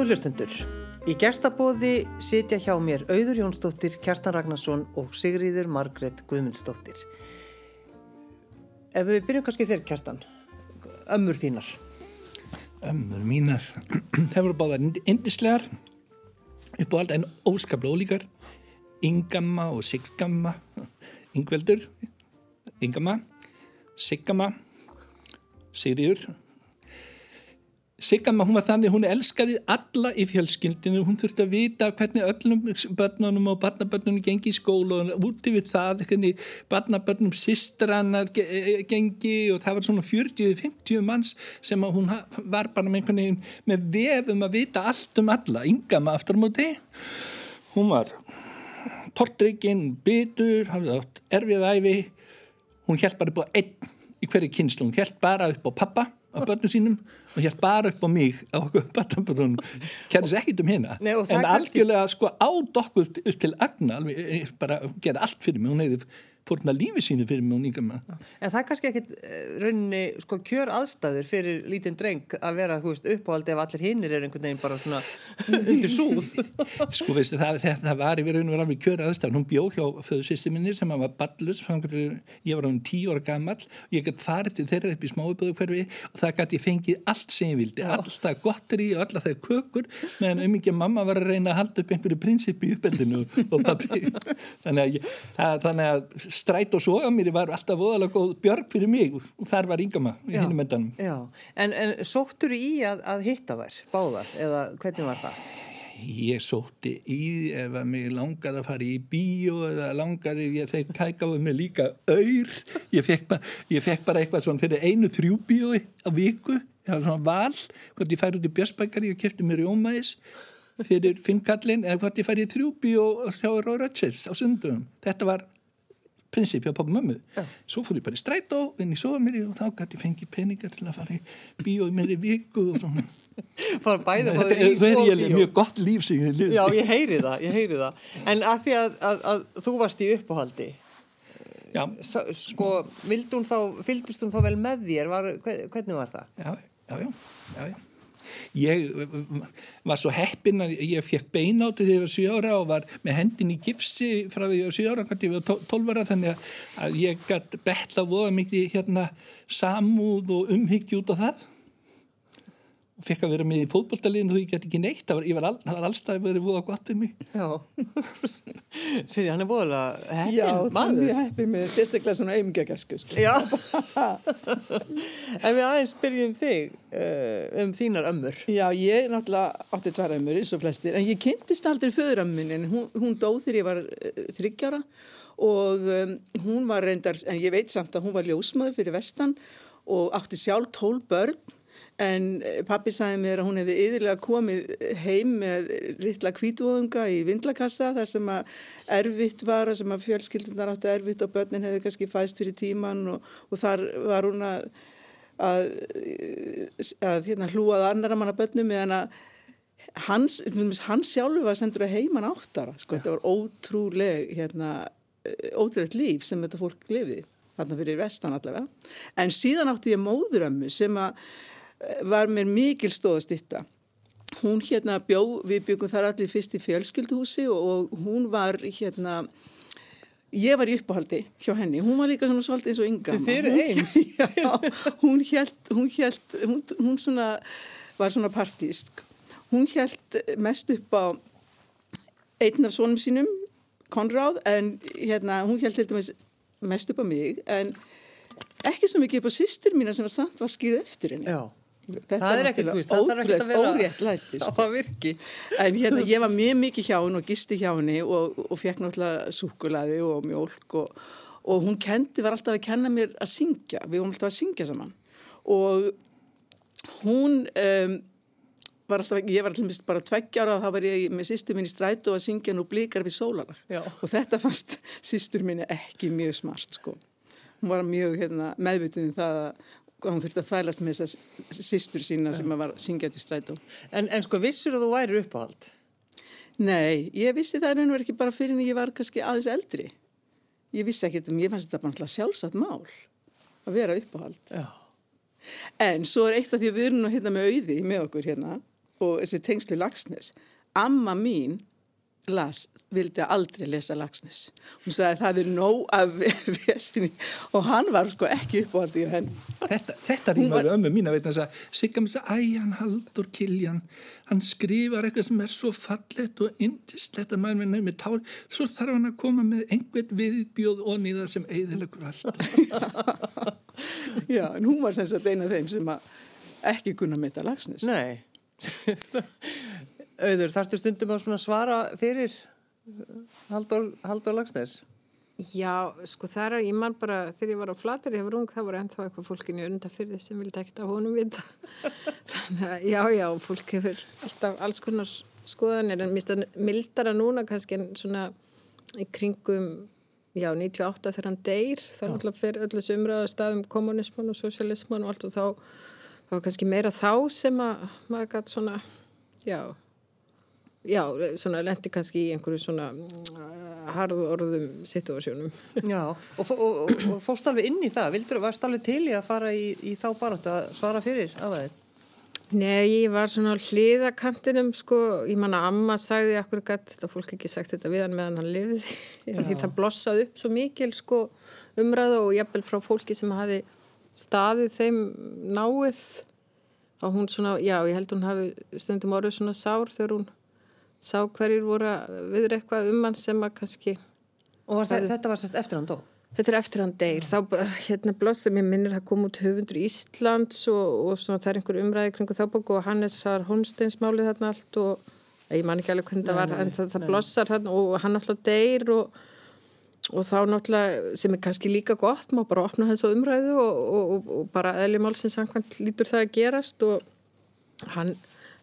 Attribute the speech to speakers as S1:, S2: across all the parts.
S1: Góður hlustendur, í gestabóði sitja hjá mér Auður Jónsdóttir, Kjartan Ragnarsson og Sigriður Margret Guðmundsdóttir. Ef við byrjum kannski þér Kjartan, ömmur þínar.
S2: Ömmur mínar, það voru báðar indislegar, upp á allt en óskaplega ólíkar. Ingamma og Siggamma, Ingveldur, Ingamma, Siggamma, Sigriður, Siggamma, hún var þannig, hún elskaði alla í fjölskyldinu, hún þurfti að vita hvernig öllum börnunum og barnabörnunum gengi í skóla og úti við það, hvernig barnabörnum sistrannar gengi og það var svona 40-50 manns sem hún var bara með einhvern veginn með vefum að vita allt um alla, Ingamma aftur á móti, hún var tortrikinn, bitur, erfið æfi, hún held bara upp á einn í hverju kynslu, hún held bara upp á pappa á börnum sínum og hér bara upp á mig á okkur batabörnum kærið sér ekkit um hérna Nei, en algjörlega sko ád okkur upp til agna eh, bara gera allt fyrir mig hún hefði fórna lífi sínu fyrir nýga maður.
S1: En það er kannski ekkit eh, rauninni sko kjör aðstæður fyrir lítinn dreng að vera veist, uppáhaldi ef allir hinnir er einhvern veginn bara svona undir súð.
S2: Sko veistu það, það var yfir raun og alveg kjör aðstæður. Hún bjó hjá föðursýsti minni sem var ballus, ég var á hún tíu ára gammal ég gæti farið til þeirra upp í smáuböðu hverfi og það gæti ég fengið allt sem ég vildi, alltaf gottir í og alltaf þeir kökur meðan um ekki mamma var að reyna að halda upp einhverju prinsip í uppeldinu og pappi. Þannig að, það, þannig að stræt og soga mér var alltaf voðalega góð björg fyrir mig og þar var yngama í hinnum endanum.
S1: En, en sóttur í að, að hitta þær, báðar, eða hvernig var það?
S2: Ég sótti í ef að mig langaði að fara í bíó eða langaði, ég fekk tækafuð mig líka auður, ég fekk, ba, ég fekk bara eitthvað svona fyrir einu þrjú bíói á viku, ég hafði svona val, hvort ég færi út í Björnsbækari og kæfti mér í ómæðis fyrir finnkallin eða hvort ég færi í þrjú bíó og sjá Rórachels á sundum. Þetta var prinsip hjá pappa mömmu. Ja. svo fór ég bara í strætó inn í sofamýri og þá gæti ég fengið peningar til að fara í bíói meðri viku og svona.
S1: Fara bæða
S2: það er mjög gott líf
S1: lifið já ég heyri það, ég heyri það. en að því að, að, að þú varst í uppáhaldi já. sko, þá, fylgdist hún þá vel með þér? Var, hvernig var það?
S2: já, já, já, já, já ég var svo heppin að ég fekk beináti þegar ég var 7 ára og var með hendin í gifsi frá því ég var 7 ára, hvernig ég var 12 ára þannig að ég gætt betla voða mikið hérna samúð og umhyggju út á það. og fekk að vera með í fótballtaliðinu og ég gæti ekki neitt, var, ég var, all, var allstað verið búið á gott um mig.
S1: Já, Sýri, hann er búið að heppin
S3: Já, hann er heppin með sérstaklega svona auðmingjagasku sko.
S1: Já. En við aðeins byrjum þig uh, um þínar ömmur.
S3: Já, ég náttúrulega átti tvær ömmur eins og flestir, en ég kynntist aldrei föðurömmin en hún, hún dóð þegar ég var uh, þryggjára og um, hún var reyndar, en ég veit samt að hún var ljósmaður fyrir vestan og átti sjálf tól börn En eh, pappi sagði mér að hún hefði yðurlega komið heim með rittla kvítvóðunga í vindlakassa þar sem að erfitt var, sem að fjölskyldunar áttu erfitt og börnin hefði kannski fæst fyrir tíman og, og þar var hún að, að, að hérna, hlúað annara manna börnum meðan að hans, hans sjálfu var sendur að heiman áttara. Sko, þetta var ótrúleg, hérna, ótrúlegt líf sem þetta fólk lifið, þarna fyrir vestan allavega. En síðan átti ég móðurömmu sem að var mér mikil stóðastitta. Hún hérna bjó, við byggum þar allir fyrst í fjölskylduhúsi og hún var hérna, ég var í uppáhaldi hjá henni, hún var líka svona svolítið eins og ynga.
S1: Þið eru eins?
S3: Já, hún held, hún held, hún, hún svona, var svona partísk. Hún held mest upp á einn af svonum sínum, Konráð, en hérna, hún held til dæmis mest upp á mig, en ekki svo mikið upp á sýstur mína sem var samt var skýrð eftir henni.
S1: Já. Þetta það er ekkert, þú veist, það þarf ekkert að vera
S3: óréttlæti.
S1: Sko. Það virki.
S3: En hérna, ég var mjög mikið hjá henni og gisti hjá henni og, og fekk náttúrulega súkulaði og mjölk og, og hún kendi, var alltaf að kenna mér að syngja. Við vorum alltaf að syngja saman. Og hún um, var alltaf, ég var alltaf bara tveggjára og þá var ég með sýstur í strætu og að syngja nú blíkar við sólarlag. Og þetta fannst sýstur mín ekki mjög smart, sko. Hún var mjög hérna, meðvituð um það að hún þurfti að þvælast með þessar sýstur sína sem var syngjað til strætó.
S1: En, en sko vissur að þú væri uppáhald?
S3: Nei, ég vissi það raun og verið ekki bara fyrir en ég var kannski aðeins eldri. Ég vissi ekki þetta, ég fannst þetta bara alltaf sjálfsagt mál að vera uppáhald.
S1: Já.
S3: En svo er eitt af því að við erum nú hérna með auði með okkur hérna og þessi tengslu lagsnes amma mín las, vildi aldrei lesa lagsnes hún sagði að það er nóg af vesinni. Og hann var sko ekki uppáhaldið í henn
S2: Þetta, þetta rýmar var... ömmu mín að veitna þess að Sigga mér sagði, æ, hann haldur Kiljan hann skrifar eitthvað sem er svo fallet og indislegt að maður með nefnir tár. Svo þarf hann að koma með einhvern viðbjóð og nýða sem eiðilegur allt.
S3: Já, en hún var sem sagt eina af þeim sem ekki kunna metta lagsnes
S1: Nei Auður, þarftu stundum að svara fyrir Haldur, Haldur Lagsnes?
S4: Já, sko það er, ég man bara, þegar ég var á flatir, ég var ung, það voru ennþá eitthvað fólkinu undafyrði sem vildi ekkert á honum vita. Þannig að, já, já, fólk hefur alltaf alls konar skoðanir, en mista mildara núna kannski en svona í kringum, já, 98 þegar hann deyr, þá er alltaf fyrir öllu sumraða staðum kommunisman og sosialisman og allt og þá, þá var kannski meira þá sem að maður gæti svona, já, já, svona lendi kannski í einhverju svona mm, harðu orðum situasjónum.
S1: Já, og, og, og, og fórst alveg inn í það, vildur, varst alveg til í að fara í, í þá barótt að svara fyrir af það?
S4: Nei, ég var svona hliðakantinum, sko, ég manna Amma sagði akkur gætt, þetta fólk ekki sagt þetta við hann meðan hann lifið, því það blossaði upp svo mikil, sko, umræða og jafnvel frá fólki sem hafi staðið þeim náið. Og hún svona, já, ég held hún hafi stundum orðið svona sár þegar hún sá hverjir voru viðra eitthvað um hann sem að kannski
S1: Og það, þetta var sérst eftir hann dó?
S4: Þetta er eftir hann deyr. Þá hérna blóðsum ég minnir að koma út höfundur Íslands og, og svona, það er einhver umræði kringu þábóku og Hannes var Holmsteinsmálið þarna allt og ég man ekki alveg hvernig það var en það, það blóðsar þarna og hann alltaf deyr og, og þá náttúrulega sem er kannski líka gott, má bara opna þessu umræðu og, og bara eðli málsins samkvæmt lítur það að gerast og hann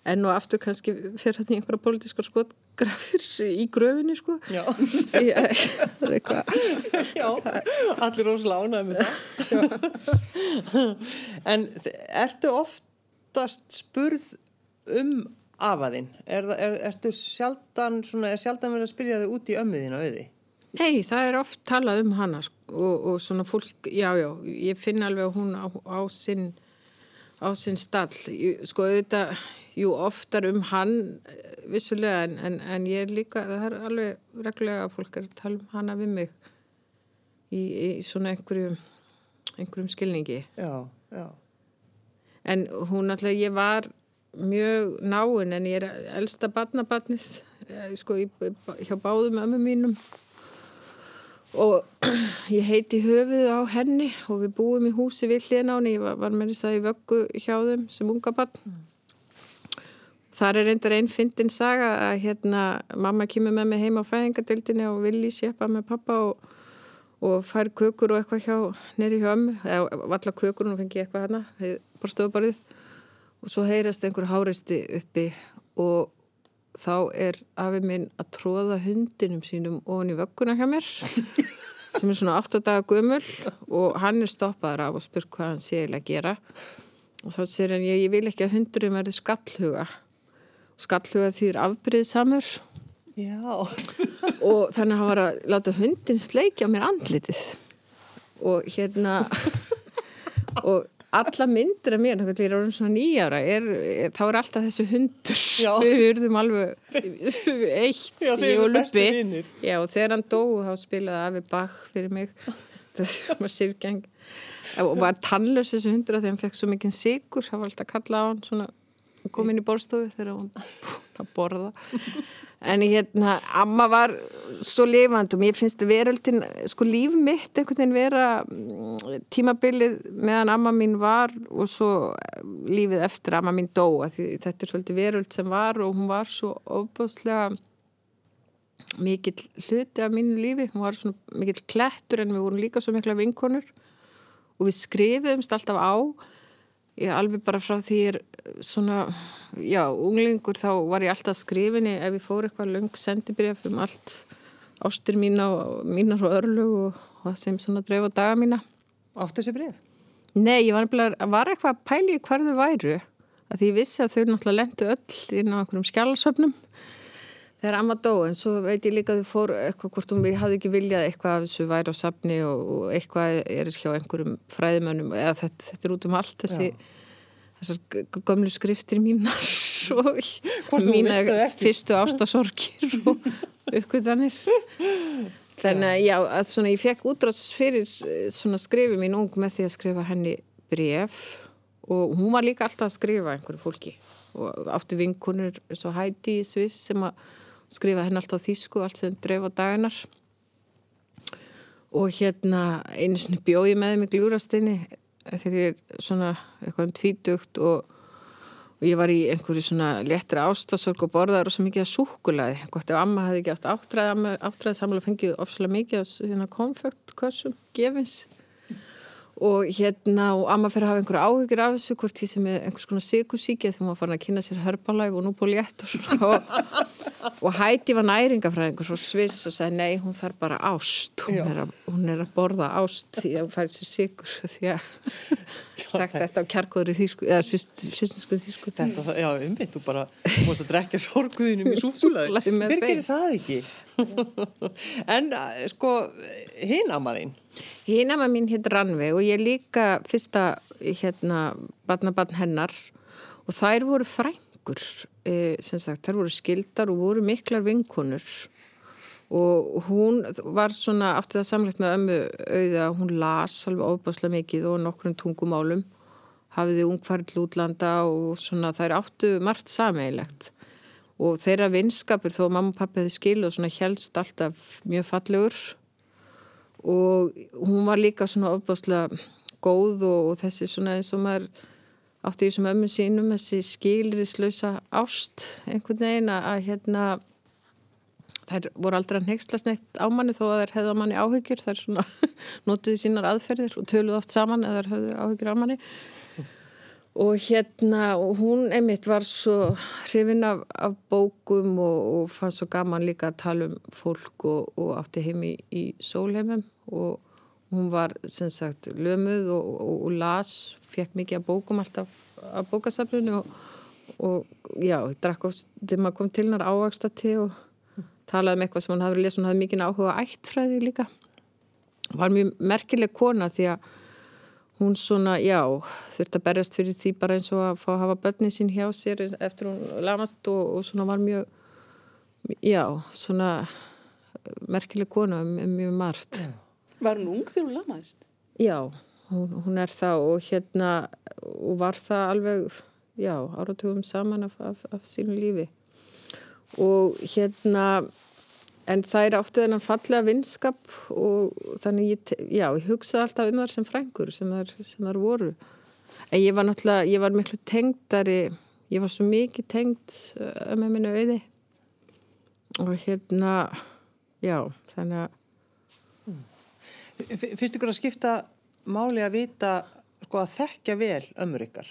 S4: enn og aftur kannski fyrir þetta í einhverja pólitískar skotgrafir í gröfinni sko.
S1: Já.
S4: Er
S1: Já, allir óslánaði með það. En ertu oftast spurð um afaðinn? Er, er, ertu sjaldan svona, er sjaldan verið að spyrja þig út í ömmuðina auði?
S4: Nei, það er oft talað um hana sko, og, og svona fólk, já, já, ég finna alveg að hún á, á sinn á sinn stall, sko auðvitað jú, oftar um hann eh, vissulega, en, en, en ég er líka það er alveg reglulega að fólk er að tala um hana við mig í, í svona einhverjum einhverjum skilningi.
S1: Já, já.
S4: En hún alltaf, ég var mjög náinn en ég er elsta badnabatnið eh, sko, hjá báðum ömmu mínum. Og ég heiti höfuð á henni og við búum í húsi við hlýðnáni, ég var, var með þess að ég vöggu hjá þeim sem unga bann mm. Þar er reyndar einn fyndin saga að hérna mamma kemur með mig heim á fæðingadildinni og villi séppa með pappa og, og fær kökur og eitthvað hjá neri hjá ömmu, eða valla kökur og fengi eitthvað hérna, bara stöðbarið og svo heyrast einhver háreisti uppi og þá er afi minn að tróða hundinum sínum ofan í vögguna hjá mér sem er svona 8 daga gömul og hann er stoppaður af og spyr hvað hann sé að gera. Og þá sér hann ég, ég vil ekki að hundurinn verði skallhuga skallhuga þýr afbyrðisamur og þannig að hann var að láta hundin sleikja mér andlitið. Og hérna og alla myndir af mér, þá er það svona nýjara er, er, þá er alltaf þessu hundur. Já. við verðum alveg eitt
S1: já,
S4: í já, og þegar hann dó þá spilaði Afi Bach fyrir mig. Það var sirkjang og var tannlaus þessu hundur að því hann fekk svo mikið sigur, það var alltaf að kalla á hann svona, kom inn í borstofu þegar hann búin að borða. En hérna, amma var svo lifand og mér finnst veröldin sko líf mitt einhvern veginn vera mm, tímabilið meðan amma mín var og svo lífið eftir amma mín dó þetta er svolítið veröld sem var og hún var svo ofbúslega mikill hluti af mínu lífi, hún var svona mikill klettur en við vorum líka svo mikla vinkonur og við skrifiðumst alltaf á. Ég alveg bara frá því ég er svona, já, unglingur þá var ég alltaf skrifinni ef ég fór eitthvað lung sendibref um allt ástir mína og mínar og örlug og það sem svona dreif á daga mína
S1: Áttu þessi bref?
S4: Nei, ég var, var eitthvað að pæli hvar þau væru að því ég vissi að þau náttúrulega lendu öll inn á einhverjum skjálasöfnum þegar amma dó en svo veit ég líka að þau fór eitthvað hvort hún hafði ekki viljað eitthvað af þessu væri á safni og eitthvað er hjá einhverjum fræðimönnum eða þetta, þetta er út um allt þessi Já. Þessar gömlu skriftir mínar og mína fyrstu ástasorgir og uppgötanir. Þannig að já, að svona ég fekk útrás fyrir eh, svona skrifi mín ung með því að skrifa henni bref og hún var líka alltaf að skrifa einhverju fólki og átti vinkunur svo Heidi Sviss sem að skrifa henni alltaf þýsku allt sem dreif á daginar og hérna einu sinni bjóði með í gljúrastinni þegar ég er svona eitthvað um tvítugt og, og ég var í einhverju svona léttri ástasorg og borðaður og svo mikið að súkulaði gott ef amma hefði ekki átt áttræði áttræði samlega fengið ofslega mikið á hérna, konfektkössum gefins og hérna og amma fyrir að hafa einhverju áhyggjur af þessu hvort því sem er einhvers konar sikursíkja þegar maður fann að kynna sér Herbalife og Núbólétt og svona. Og, og Hæti var næringafræðingur frá Sviss og sagði nei hún þarf bara ást. Hún er, að, hún er að borða ást því að hún færi sér sikur því að sagt þetta á kjarkóður eða svisninsku þýsku
S1: Þetta, það- já, umvitt, þú bara múst að drekja sorguðinum í
S4: með
S1: Hver gerir það ekki? en, eh, sko, hinn amaðinn,
S4: Hina með mín hétt Ranvi og ég líka fyrsta hérna barnabarn hennar og þær voru frængur e, sem sagt, þær voru skildar og voru miklar vinkonur. Og hún var svona átti það samlegt með ömmu auða hún las alveg óbáslega mikið og nokkrum tungumálum hafiði ungfærið til útlanda og svona þær áttu margt sameigilegt og þeirra vinskapur þó mamma og pappi hefði skil og svona helst alltaf mjög fallegur og hún var líka svona ofbáslega góð og, og þessi svona eins og maður átti í þessum ömmu sínum þessi skilirislausa ást einhvern veginn að, að hérna þær voru aldrei að nexlast neitt á manni þó að þær hefðu á manni áhyggjur. Þær svona notuðu sínar aðferðir og töluðu oft saman eða þær hefðu áhyggjur á manni og hérna hún einmitt var svo hrifin af, af bókum og, og fann svo gaman líka að tala um fólk og, og átti heim í, í sólheimum. Og hún var sem sagt lömuð og, og, las, fekk mikið af bókum alltaf af bókasaflunni og, já, drakk oft þegar maður kom til hennar ávaksta til og talaði um eitthvað sem hún hafði lesað, hún hafði mikið áhuga ættfræði líka. Var mjög merkileg kona því að hún svona, já, þurfti að berjast fyrir því bara eins og að fá að hafa börnin sín hjá sér eftir hún lamast og, og svona var mjög, já, svona merkileg kona um, mjög margt.
S3: Var hún ung þegar hún lamaðist?
S4: Já, hún, hún er það og hérna, og var það alveg, já, áratugum saman af, af, af sínu lífi. Og hérna, en þær áttu þennan fallega vinskap og þannig ég, já, ég hugsaði alltaf um þar sem frængur sem þar, sem þar voru. En ég var náttúrulega, ég var miklu tengdari, ég var svo mikið tengd uh, með minni auði. Og hérna, já, þannig að
S1: finnst ykkur að skipta máli að vita, sko, að þekkja vel ömmur ykkar?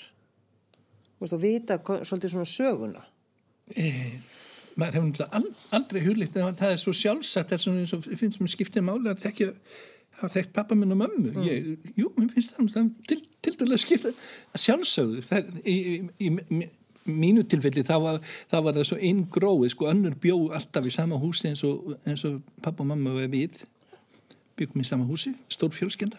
S1: Þú veist, að vita svolítið svona söguna.
S2: Maður hefur aldrei hugleitt en það er svo sjálfsagt það er svona eins og finnst mér skiptið máli að þekkja hafa þekkt pappa minn og mömmu. Ég, jú, mér finnst það til, til dæla skipta að sjálfsögðu það, í, í, í, mínu tilfelli þá var, þá var það svo inngróið sko önnur bjó alltaf í sama húsi eins og, eins og pappa og mamma og við byggum í sama húsi, stór fjölskenda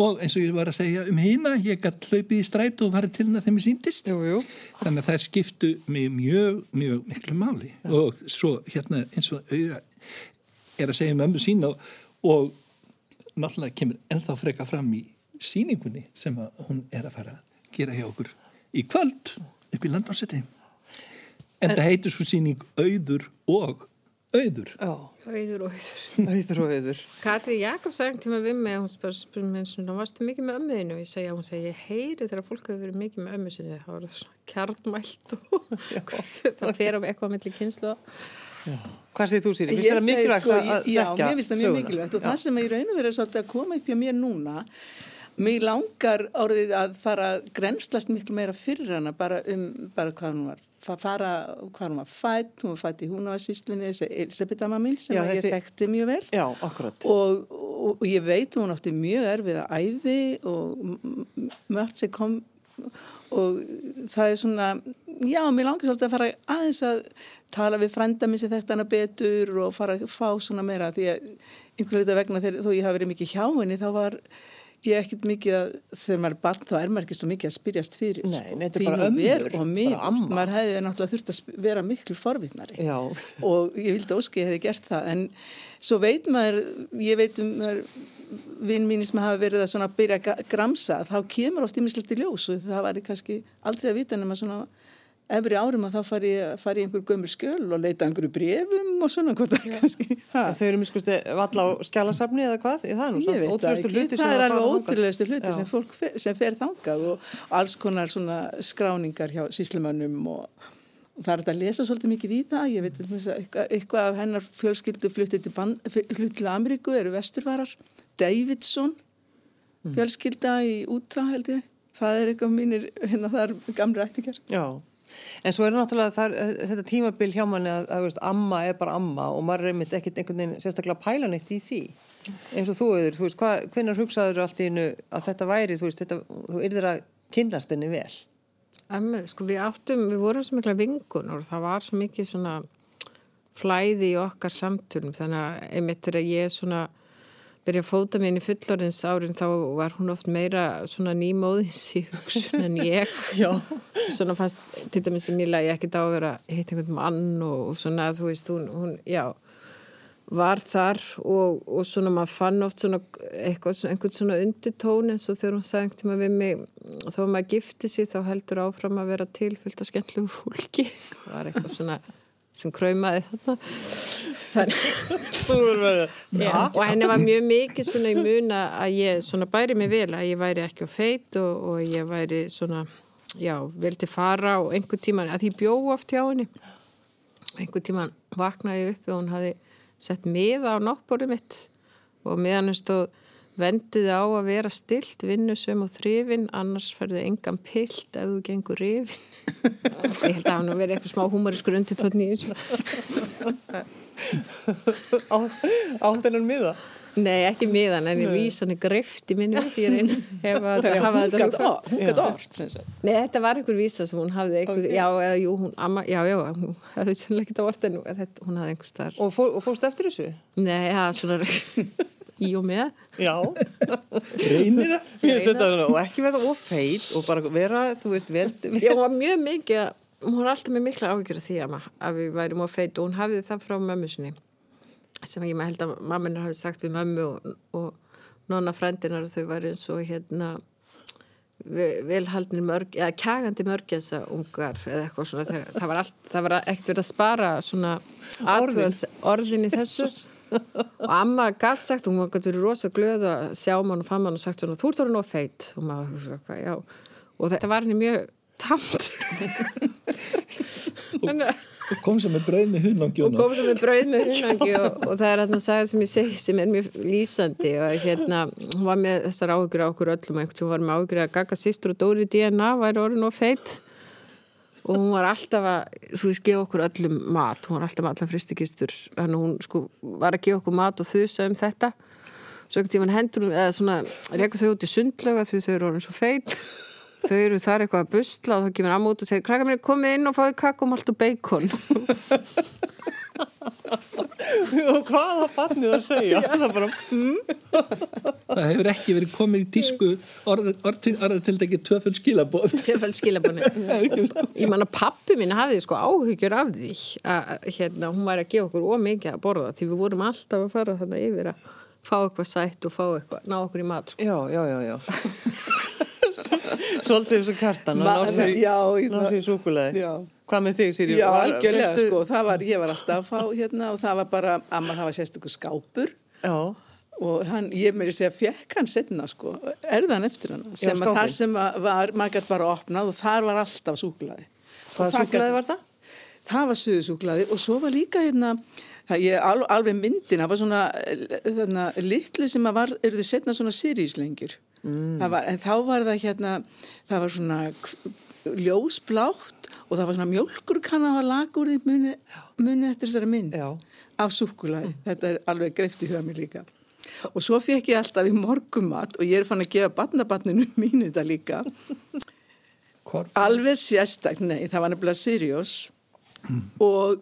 S2: og eins og ég var að segja um hina, ég gætt hlaupið í stræt og farið til hana þeim ég síndist
S1: Jú, jú.
S2: þannig að það skiptu mig mjög, mjög miklu máli. Og svo hérna eins og auða er að segja um ömmu sína og, og náttúrulega kemur ennþá freka fram í síningunni sem hún er að fara að gera hjá okkur í kvöld upp í landbárseti en það heitir svo síning auður og auður
S1: Já,
S4: auður og auður.
S1: auður og auður.
S4: Katri Jakobs sagði tíma við mig, hún spurði spur mér svona, varstu mikið með ömmuðinu? Ég segi, já, hún segi, ég heyri þegar fólk hefur verið mikið með ömmu sinni, það var svona kjarnmælt og það fer á eitthvað mellir kynslu.
S1: Hvað segir þú, Sýri? Finnst
S3: Ég
S1: þér það mikilvægt
S3: sko,
S1: að að
S3: Já, mér finnst það mjög mikilvægt og
S1: Já.
S3: það sem ég raun og verið að koma upp hjá mér núna mér langar orðið að fara að grenslast miklu meira fyrir hana bara um bara hvað hún var fa- fara hvað hún var fætt, hún var fætt í hún á sístlunni þessi Elisabeth amma mín sem
S1: Já,
S3: að
S1: þessi-
S3: ég þekkti mjög vel.
S1: Já,
S3: og, og, og ég veit hún átti mjög erfið að æfi og mörgt sem kom og það er svona já, mér langar svolítið að fara aðeins að tala við frænda minn sem þekkt hana betur og fara að fá svona meira því að einhverju þetta vegna þegar þó ég hafi verið mikið hjá henni þá var ég er ekkert mikið að þegar maður er barn þá er maður ekki svo mikið að spyrjast fyrir
S1: Nei, nei, þetta er bara ömmur,
S3: og
S1: amma.
S3: maður hefði náttúrulega þurft að vera miklu forvittnari og ég vildi óski ég hefði gert það. En svo veit maður, ég veit um vinn mínir sem hafa verið að svona byrja að gramsa þá kemur oft í ljós og það væri kannski aldrei að vita nema svona efri árum að þá fari ég, fari ég einhver gömur skjöl og leita einhverju brefum og svona hvort það kannski.
S1: Þau eru miskusti valla á skjálasafni eða hvað? Það er nú
S3: Ég það
S1: hluti sem
S3: það er alveg ótrúlegustu hluti
S1: Já.
S3: sem fólk fer, sem fer þangað og alls konar svona skráningar hjá síslumönnum og, og það er að lesa svolítið mikið í það, ég veit eitthvað, eitthvað af hennar fjölskyldu fluttið til, fluttið til Ameríku eru vesturvarar, Davidson fjölskylda í úta held ég, það er eitthvað mínir, hérna það er gamri ættingar.
S1: Já, en svo er náttúrulega þar, þetta tímabil hjá manni að, að veist, amma er bara amma og maður er einmitt ekkert einhvern veginn sérstaklega pælaneitt í því eins og þú auður, þú veist, hvað, hvenær hugsaður allt í innu að þetta væri, þú veist, þetta, þú yrðir að kynast henni vel.
S4: Ömmu, sko við áttum, við vorum svo mikla vingunur og það var svo mikið svona flæði í okkar samtölum þannig að einmitt þegar ég svona byrja að fóta mér inn í fullorðins árin þá var hún oft meira svona nýmóðins í hugsun en ég. Svona fannst til dæmis sem ég lagi ekkert á að vera að hitta einhvern mann og, og svona þú veist hún, hún já var þar og, og svona maður fann oft svona eitthvað, svona- einhvern svona undirtón eins og þegar hún sagði einhvern tíma við mig þá maður gifti sig þá heldur áfram að vera til fullt af skemmtlegu fólki. Það var eitthvað svona sem kraumaði þarna. Þannig Já, og henni var mjög mikið svona í muna að ég svona bæri mig vel að ég væri ekki á feit og, og ég væri svona, já, vel til fara og einhvern tíman, að ég bjó oft hjá henni. Einhvern tíman vaknaði upp og hún hafi sett miða á náttbórið mitt og meðan hún stóð venduði á að vera stilt, vinnusum og þrifin, annars ferðu engan pilt ef þú gengur rifin. ég held að hann verið eitthvað smá humoriskur undir tótni í þessu.
S1: átt hennan miða.
S4: Nei, ekki miðan, en ég vísa hann í greift í minni því reyna að
S3: er
S4: hafa
S3: hún gætt orð, sem sagt.
S4: Nei, þetta var einhver vísa sem hún hafði einhver,
S3: Ok.
S4: já, eða jú, hún, amma, já, já, hún hafði sannlega ekki það orð en þetta, hún hafði einhver starf.
S1: Og, fó, og fórst eftir þessu?
S4: Nei, já, svona í og með.
S1: Já.
S2: reynir það?
S1: Og ekki verða ofeit og bara vera, þú veist, vel,
S4: Já, hún var mjög mikið, að- hún var alltaf með mikla áhyggjur því amma, að við værum á feit og hún hafði það frá mömmu sinni sem ég með held að mamminar hafi sagt við mömmu og, og nonna frændinar þau væri eins og hérna ve- velhaldnir mörg, eða kægandi mörgjasa ungar eða eitthvað svona. Það var, allt, það var ekkert verið að spara svona orðin í þessu og amma gætt sagt, hún var gætt verið rosa glöð að sjá mann og fann mann og sagt svona þú ert orðin of feit. Og maður, já. Og þetta var henni mjög tamt.
S2: Og kom sem með brauð með
S4: og
S2: hunangjónu
S4: kom svo með brauð með hunangi og, og það er hérna að sagja sem ég segi sem er mjög lýsandi og hérna hún var með þessar áhugur á okkur öllum og einhvern var með áhugur að Gaga sýstur og Dóri DNA væri orðin og feitt og hún var alltaf að, þú veist, gefa okkur öllum mat, hún var alltaf allar fristikistur þannig að hún sko var að gefa okkur mat og þusa um þetta. Svo einhvern tímann hendur hún, eða svona reyka þau út í sundlega því þau eru orðin svo feitt þau eru þar eitthvað að busla og þá kemur amma út og segir krakka mér komið inn og fáið kakkum allt og beikon
S1: og hvað á barnið að segja? það bara,
S2: það hefur ekki verið komið í tísku orðatildegi tvöfull skilabóð
S4: Tvöfald skilabunni. Ég man að pappi mín hafði sko áhyggjur af því að hérna, hún var að gefa okkur ómikið að borða því við vorum alltaf að fara þannig yfir að fá eitthvað sætt og fá eitthvað, ná okkur í mat sko.
S1: já, já, já, já. Svolítið þessu kartan að
S3: Ma-
S1: ná sér,
S3: já, ég-
S1: ná sér súkuleði.
S3: Já.
S1: Hvað með þig, Sýri?
S3: Já, algjörlega, sko, það var, ég var alltaf að fá hérna og það var bara, amma, það var sérstökur skápur
S1: Já,
S3: og hann, ég meiri segja, fekk hann setna, sko, erðan eftir hann, sem að
S1: skápinn.
S3: þar sem að var, maður gætt bara opnað og þar var alltaf súkulaði.
S1: hvaða súkuleði var það?
S3: Það var suðusúkulaði og svo var líka hérna, það ég al, alveg myndin, það var svona þarna, litlu sem að var, eru þið setna svona sirjíslengjur. Mm. Var, en þá var það hérna, það var svona ljósblátt og það var svona mjölkurkanna að laga úr því muni, muni eftir þessari mynd
S1: Já.
S3: af súkulaði. Þetta er alveg greift í huga mér líka. Og svo fekk ég alltaf í morgumat og ég er fann að gefa barnabarninu mínu þetta líka.
S2: Hvar?
S3: Alveg sérstak, nei, það var nefnilega Sirius og,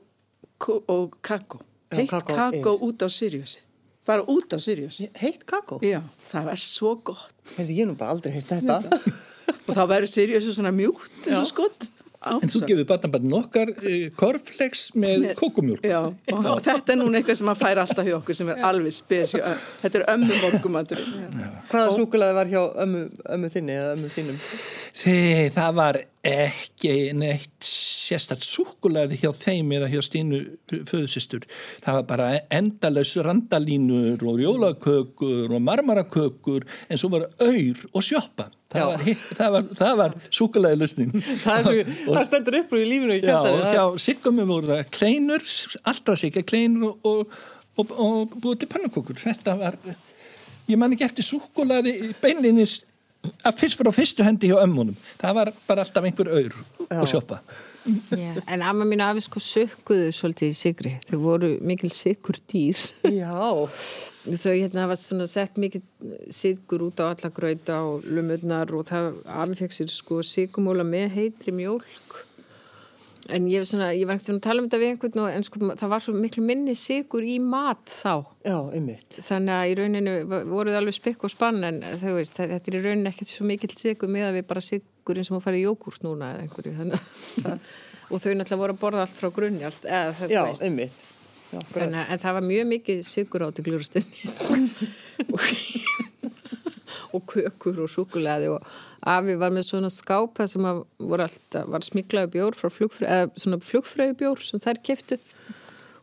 S3: ko- og kakó.
S1: Já,
S3: Heitt
S1: yfir.
S3: út á Siriusi. Bara út á Sirius.
S1: Heitt kakó?
S3: Já, það var svo gott.
S1: Hefði ég nú bara aldrei heitt þetta.
S3: Og þá verður Sirius svona mjúkt, eins og skott.
S2: En þú gefur barnabarn okkar uh, korflex með, með kókumjólk.
S3: Já, og, og þetta er núna eitthvað sem að færa alltaf hjá okkur sem er alveg spesjó. Þetta er ömmu morgumandur.
S1: Hvaða súkulaði var hjá ömmu, ömmu þinni eða ömmu þínum?
S2: Þegar það var ekki neitt sérstært súkulaði hjá þeim eða hjá Stínu föðusistur. Það var bara endalaus randalínur og jólakökur og marmarakökur en svo var auður og sjópa. Það var, það var, það var súkulæði lusnin.
S1: Það, það stendur upp úr í lífinu í.
S2: Já, siggumum voru það kleinur, alltaf sigga kleinur og, og, og, búið til pannukokkur. Þetta var, ég man ekki eftir súkulæði beinleginnist að fyrst fyrir á fyrstu hendi hjá ömmunum. Það var bara alltaf einhver auður og sjópa.
S4: Já, en amma mín afi sko sökkuðu svolítið í sigri. Þau voru mikil sigur dýr.
S1: Já.
S4: Þau hérna hafa svona sett mikið sigur út á alla gröita og lumurnar og það afi fekk sér sko sigumóla með heitri mjölk. En ég, svona, ég var ekkert að tala um þetta við einhvern og en sko það var svo miklu minni sigur í mat þá.
S1: Já, einmitt.
S4: Þannig að í rauninu voruð alveg spekk og spann en þau veist, þetta er í rauninu ekkert svo mikill sigur með að við bara sigurinn sem að fara í jógurt núna eða einhverju. Þannig að og þau náttúrulega voru að borða allt frá grunni allt, eða þetta
S1: Já,
S4: veist.
S1: einmitt. Já,
S4: en, en það var mjög mikið sigur átti glurustinni og, kökur og sukuleði og Afi var með svona skápa sem var, alltaf, var smiklaði bjór frá flugfröðu bjór sem þær kiftu.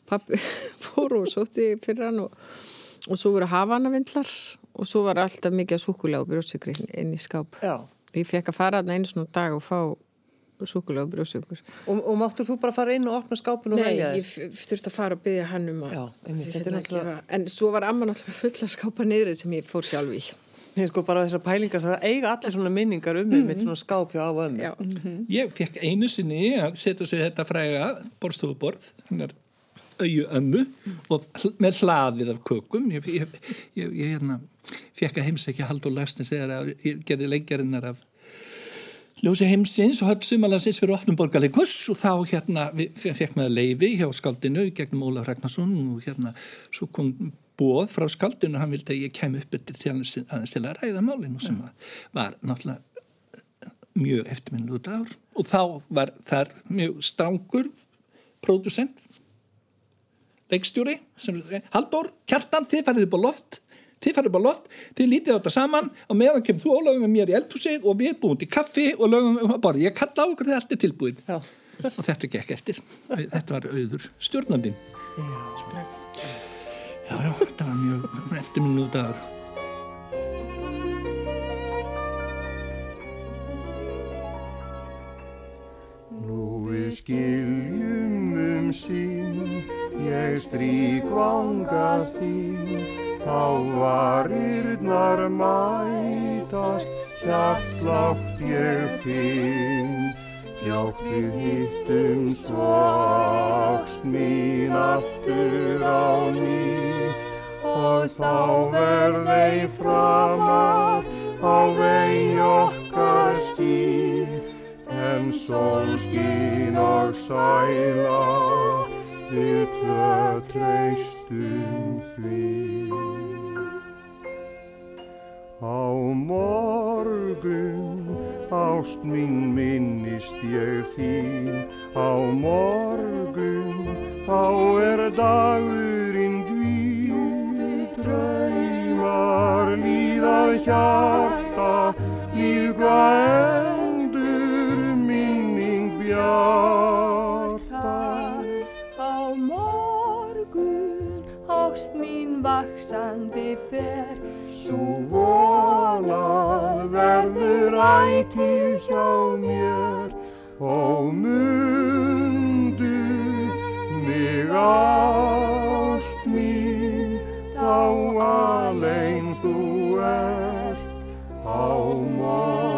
S4: Pappi fór og sótti fyrir hann og, og svo voru hafanavindlar og svo var alltaf mikið sukulega og bjórsikri inn í skáp.
S1: Já.
S4: Ég fekk að fara þarna einu svona dag og fá sukulega og bjórsikur.
S1: Og, og máttur þú bara fara inn og opna skápinu og velja
S4: þér? Nei, ég þurfti að fara og byggja hann um að...
S1: Já, einmitt, er náttúrulega...
S4: En svo var amma náttúrulega fulla skápa niður sem ég fór sjálf í.
S1: Nei, sko bara þessar pælingar, það eiga allir svona minningar um mig mm -hmm. með svona skápja á ömmu.
S4: Mm -hmm.
S2: Ég fekk einu sinni að setja sér þetta fræga borstofuborð, þannig auðu ömmu og með hlaðið af kökum. Ég, ég, ég, ég hérna, fekk að heimsækja Haldur Larsnes þegar ég gerði leikjarinnar af ljósi heimsins og höll sumalandsins fyrir opnum borgarleikus og þá hérna fekk maður leiði hjá skaldinu gegnum Ólaf Ragnarsson og hérna svo kom bóð frá skaldinu hann vildi að ég kem upp til aðeins til að ræða málinu sem var náttúrulega mjög eftirminnuðu dagur. Og þá var þar mjög strángur pródusent leikstjóri sem Haldur, Kjartan, þið farið upp á loft þið farið upp á loft, þið lítið á þetta saman. Og meðan kemur þú ólögum með mér í eldhúsið og við búum til kaffi og lögum um að borða. Ég kalla á okkur þegar allt er tilbúið.
S1: Já.
S2: og þetta gekk eftir. Þetta var auður stjórnandin
S1: Já,
S2: Já, já, þetta var mjög eftirminnuðu dagur.
S5: Nú við skiljum um sín, ég strík vanga þín, þá varirnar mætast, hjartlátt ég finn. Fljótt við hittum svakst mín aftur á ný og þá verð ei framar á vegi okkar skýr en sólskín og sæla við tvö treystum því. Á morgun ást mín minnist ég þín, á morgun þá er dagurinn dvíð, draumar líðað hjarta, lífga endur minning bjarta.
S6: Á morgun ást mín vaksandi fer,
S5: Sú vonað verður ætið hjá mér og mundu mig ást mín þá alein þú ert á morgun.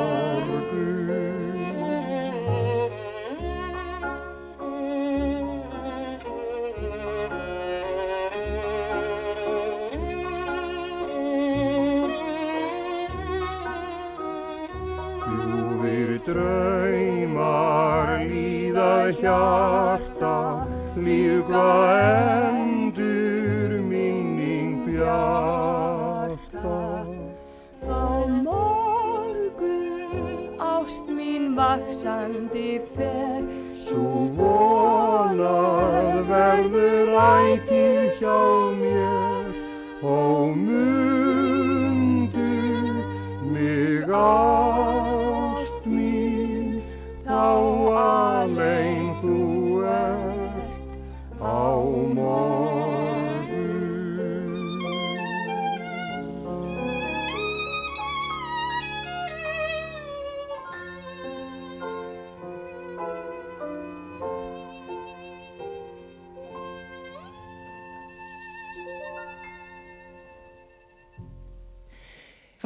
S5: Draumar líða hjarta, lífla endur minning bjarta. Á morgun ást mín vaksandi fer, svo vonað verður æg.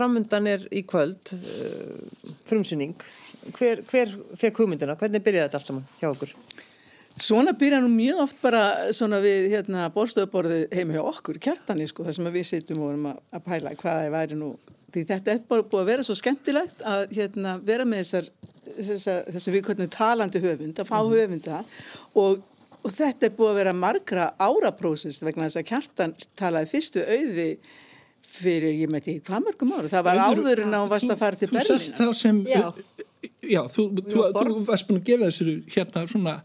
S1: Framundan er í kvöld uh, frumsynning. Hver, hver fekk hugmyndina? Hvernig byrjaði þetta allt saman hjá okkur?
S3: Svona byrja nú mjög oft bara svona við hérna bórstöðuborðið heima hjá okkur, kjartani sko, þar sem við sittum og erum að, pæla hvað það væri nú. Því þetta er bara búið að vera svo skemmtilegt að hérna vera með þessar, þessar, þessar við hvernig talandi höfund, að fá höfunda og, og þetta er búið að vera margra áraprósist vegna þess að kjartan talaði fyrstu auði fyrir, ég með því, hvað mörgum ára? Það var áður en hún varst að fara til
S2: Þú sast þá sem,
S4: Já.
S2: já, þú, þú, þú varst búin að gefa þessu hérna svona,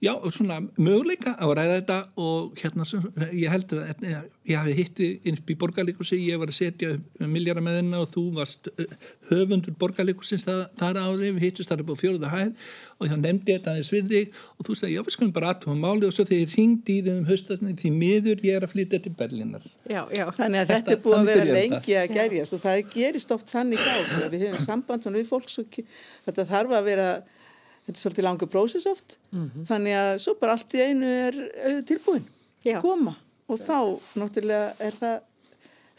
S2: já, svona möguleika að ræða þetta og hérna, sem, ég held að ég hafi hitti inn í borgarleikursi, ég var að setja miljara með hennar og þú varst eh, höfundur borgarleikursins þar á þig, við hittist þar upp á fjóruða hæð og þá nefndi ég þetta aðeins við þig og þú sagði, já, við skulum bara aðtúma máli og svo þegar ég ringdi í þig um haustasni því miður ég er að flytja til Berlínar.
S4: Já, já.
S3: Þannig að þetta,
S2: Þetta-
S3: er búið að vera lengi að gerjast og það gerist oft þannig á þetta er svolítið langur prósess oft. Þannig að svo bara allt í einu er tilbúin.
S4: Já.
S3: koma. Og þá náttúrulega er það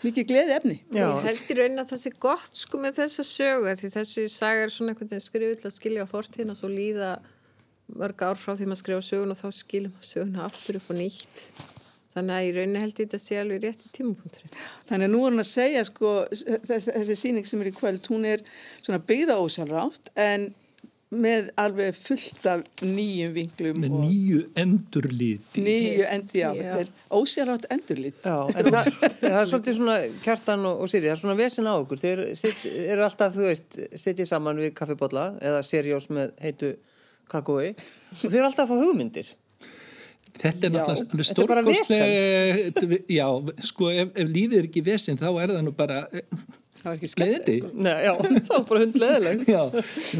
S3: mikið gleði efni
S1: Já.
S4: Ég held í raun að það sé gott sko með þessa sögur því þessi saga er svona einhvern veginn skrifuð til að skilja á fortíðin og svo líða mörg ár frá því maður skrifa sögun og þá skiljum maður söguna aftur upp og nýtt. Þannig að í rauninni held ég þetta sé alveg rétt í tímapunktri
S3: Þannig að nú er hann að segja sko, þessi, síning sem er í kvöld, hún er svona byggða ósjálfrátt en með alveg fullt af nýjum vinglum
S2: Með
S3: og
S2: nýju endurliti.
S3: nýju endi á.
S4: Já.
S3: Þetta er ósjálfrátt endurlit.
S1: Já, en það, það er svolítið svona kjartan og, og Siri, það er svona vesen á okkur. Þeir sit, eru alltaf, þú veist, sitjið saman við kaffibólla eða serjós með heitu kakói og þeir eru alltaf að fá hugmyndir.
S2: Þetta er
S3: Já,
S2: náttúrulega alveg
S1: þetta er bara
S2: stórkostleg, já, sko, ef, ef lífið er ekki vesinn, þá er það nú bara
S3: Það var ekki skemmt.
S2: gleðindi.
S1: Nei, já, þá er bara hundleðileg.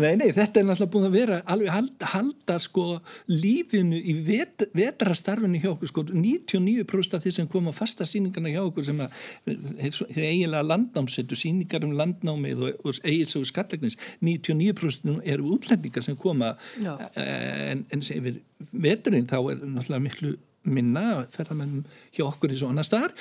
S2: Nei, nei, þetta er náttúrulega búin að vera alveg halda, halda sko lífinu í vet, vetrastarfinu hjá okkur, sko, 99% af því sem kom á fasta síningarna hjá okkur sem þeir eiginlega landnámsettu, síningar um landnámið og, og eigilsögu skallagnis, 99% eru útlendingar sem koma
S1: Já.
S2: eh, en, en sem yfir veturinn þá er náttúrulega miklu minna ferðamennum hjá okkur í svo annar staðar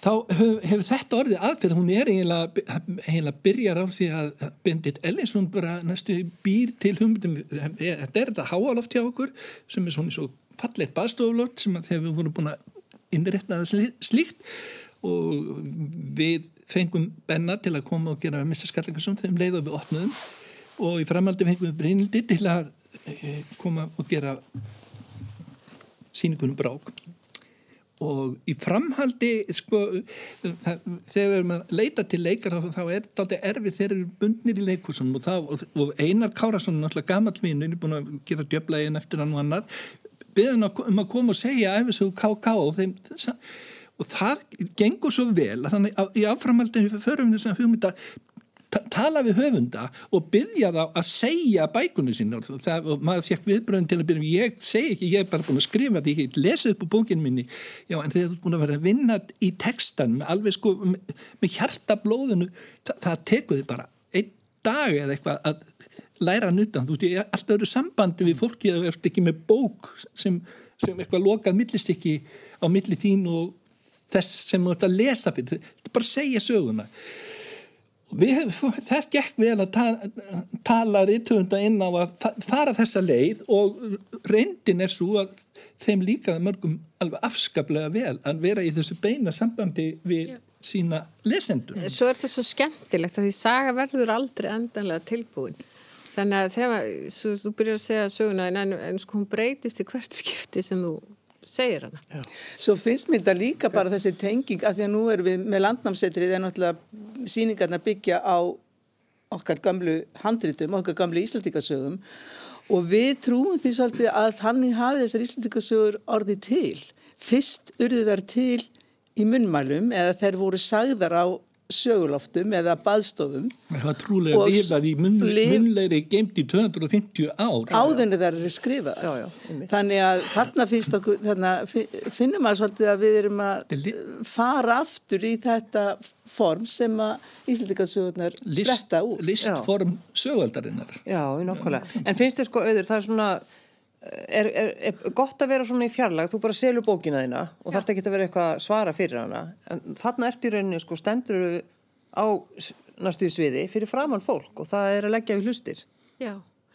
S2: þá hefur, hefur þetta orðið aðferð. Hún er eiginlega, eiginlega byrjar á því að Bendit Ellingsson bara næstu býr til hugmyndum. Þetta er þetta háaloft hjá okkur sem er svona svo fallegt baðstofloft sem að þegar við vorum búin að innrétta það slí- slíkt. Og við fengum Benna til að koma og gera Mr. Skallingarsson þeim leið og við opnaðum og í framaldi fengum við Brynildi til að eh, koma og gera síningunum brák og í framhaldi sko, þegar maður leita til leikar þá, er þetta erfið þeir eru bundnir í leikusunum og, og, og Einar Kárasson náttúrulega gamall mín er búin að gera djöflaðin eftir hann og annar beðin um að koma og segja æfisögu KK og þeim og það gengur svo vel að þannig að í áframhaldinu förum við þess að hugmynda tala við höfunda og byggja þá að segja bækunni sín og, það, og maður fekk viðbröðin til að byrja ég segi ekki, ég er bara búin að skrifa því ég lesi upp á bókinu minni. Já en þegar þú er búin að vera að vinna í með alveg sko með, með hjarta blóðinu það, það tekur þið bara einn dag eða eitthvað að læra nutan, þú veist ég er alltaf öru sambandi við fólki að ert ekki með bók sem, sem eitthvað lokað millistykki á milli þín og þess sem þú ert að lesa fyrir, þetta er bara að segja söguna Það gekk vel að ta tala rithöfunda inn á að fa- fara þessa leið og reyndin er svo að þeim líka mörgum alveg afskaplega vel að vera í þessu beina sambandi við sína lesendur.
S4: Svo er þetta svo skemmtilegt að því saga verður aldrei endanlega tilbúin. Þannig að þegar þú byrjar að segja söguna en, en, en sko hún breytist í hvert skipti sem þú segir hana.
S3: Svo finnst mér þetta líka bara þessi tenging að því að nú erum við með landnámsetrið en náttúrulega síningarna byggja á okkar gamlu handritum, okkar gamlu íslendingasögum og við trúum því svolítið að þannig hafi þessar íslendingasögur orðið til. Fyrst urðu þær til í munnmælum eða þeir voru sagðar á söguloftum eða baðstofum
S2: Það var trúlega
S3: Og
S2: lifað í munn,
S3: lif-
S2: munnlegri geimt í 250 ár.
S3: áðunni þær eru skrifað.
S1: Já, já.
S3: Þannig að þarna finnst okkur, þarna fi- finnum maður svolítið að við erum að fara aftur í þetta form sem að Íslandikarsögurnar spretta úr.
S2: listform sögvaldarinnar.
S1: Já, nákvæmlega. En finnst þér sko auður, það er svona, er, er, er gott að vera svona í fjarlag, þú bara selur bókina þína og þarf ekki að vera eitthvað að svara fyrir hana. En þarna ertu í rauninni, sko, stendur á næstu sviði fyrir framann fólk og það er að leggja við hlustir.
S4: Já.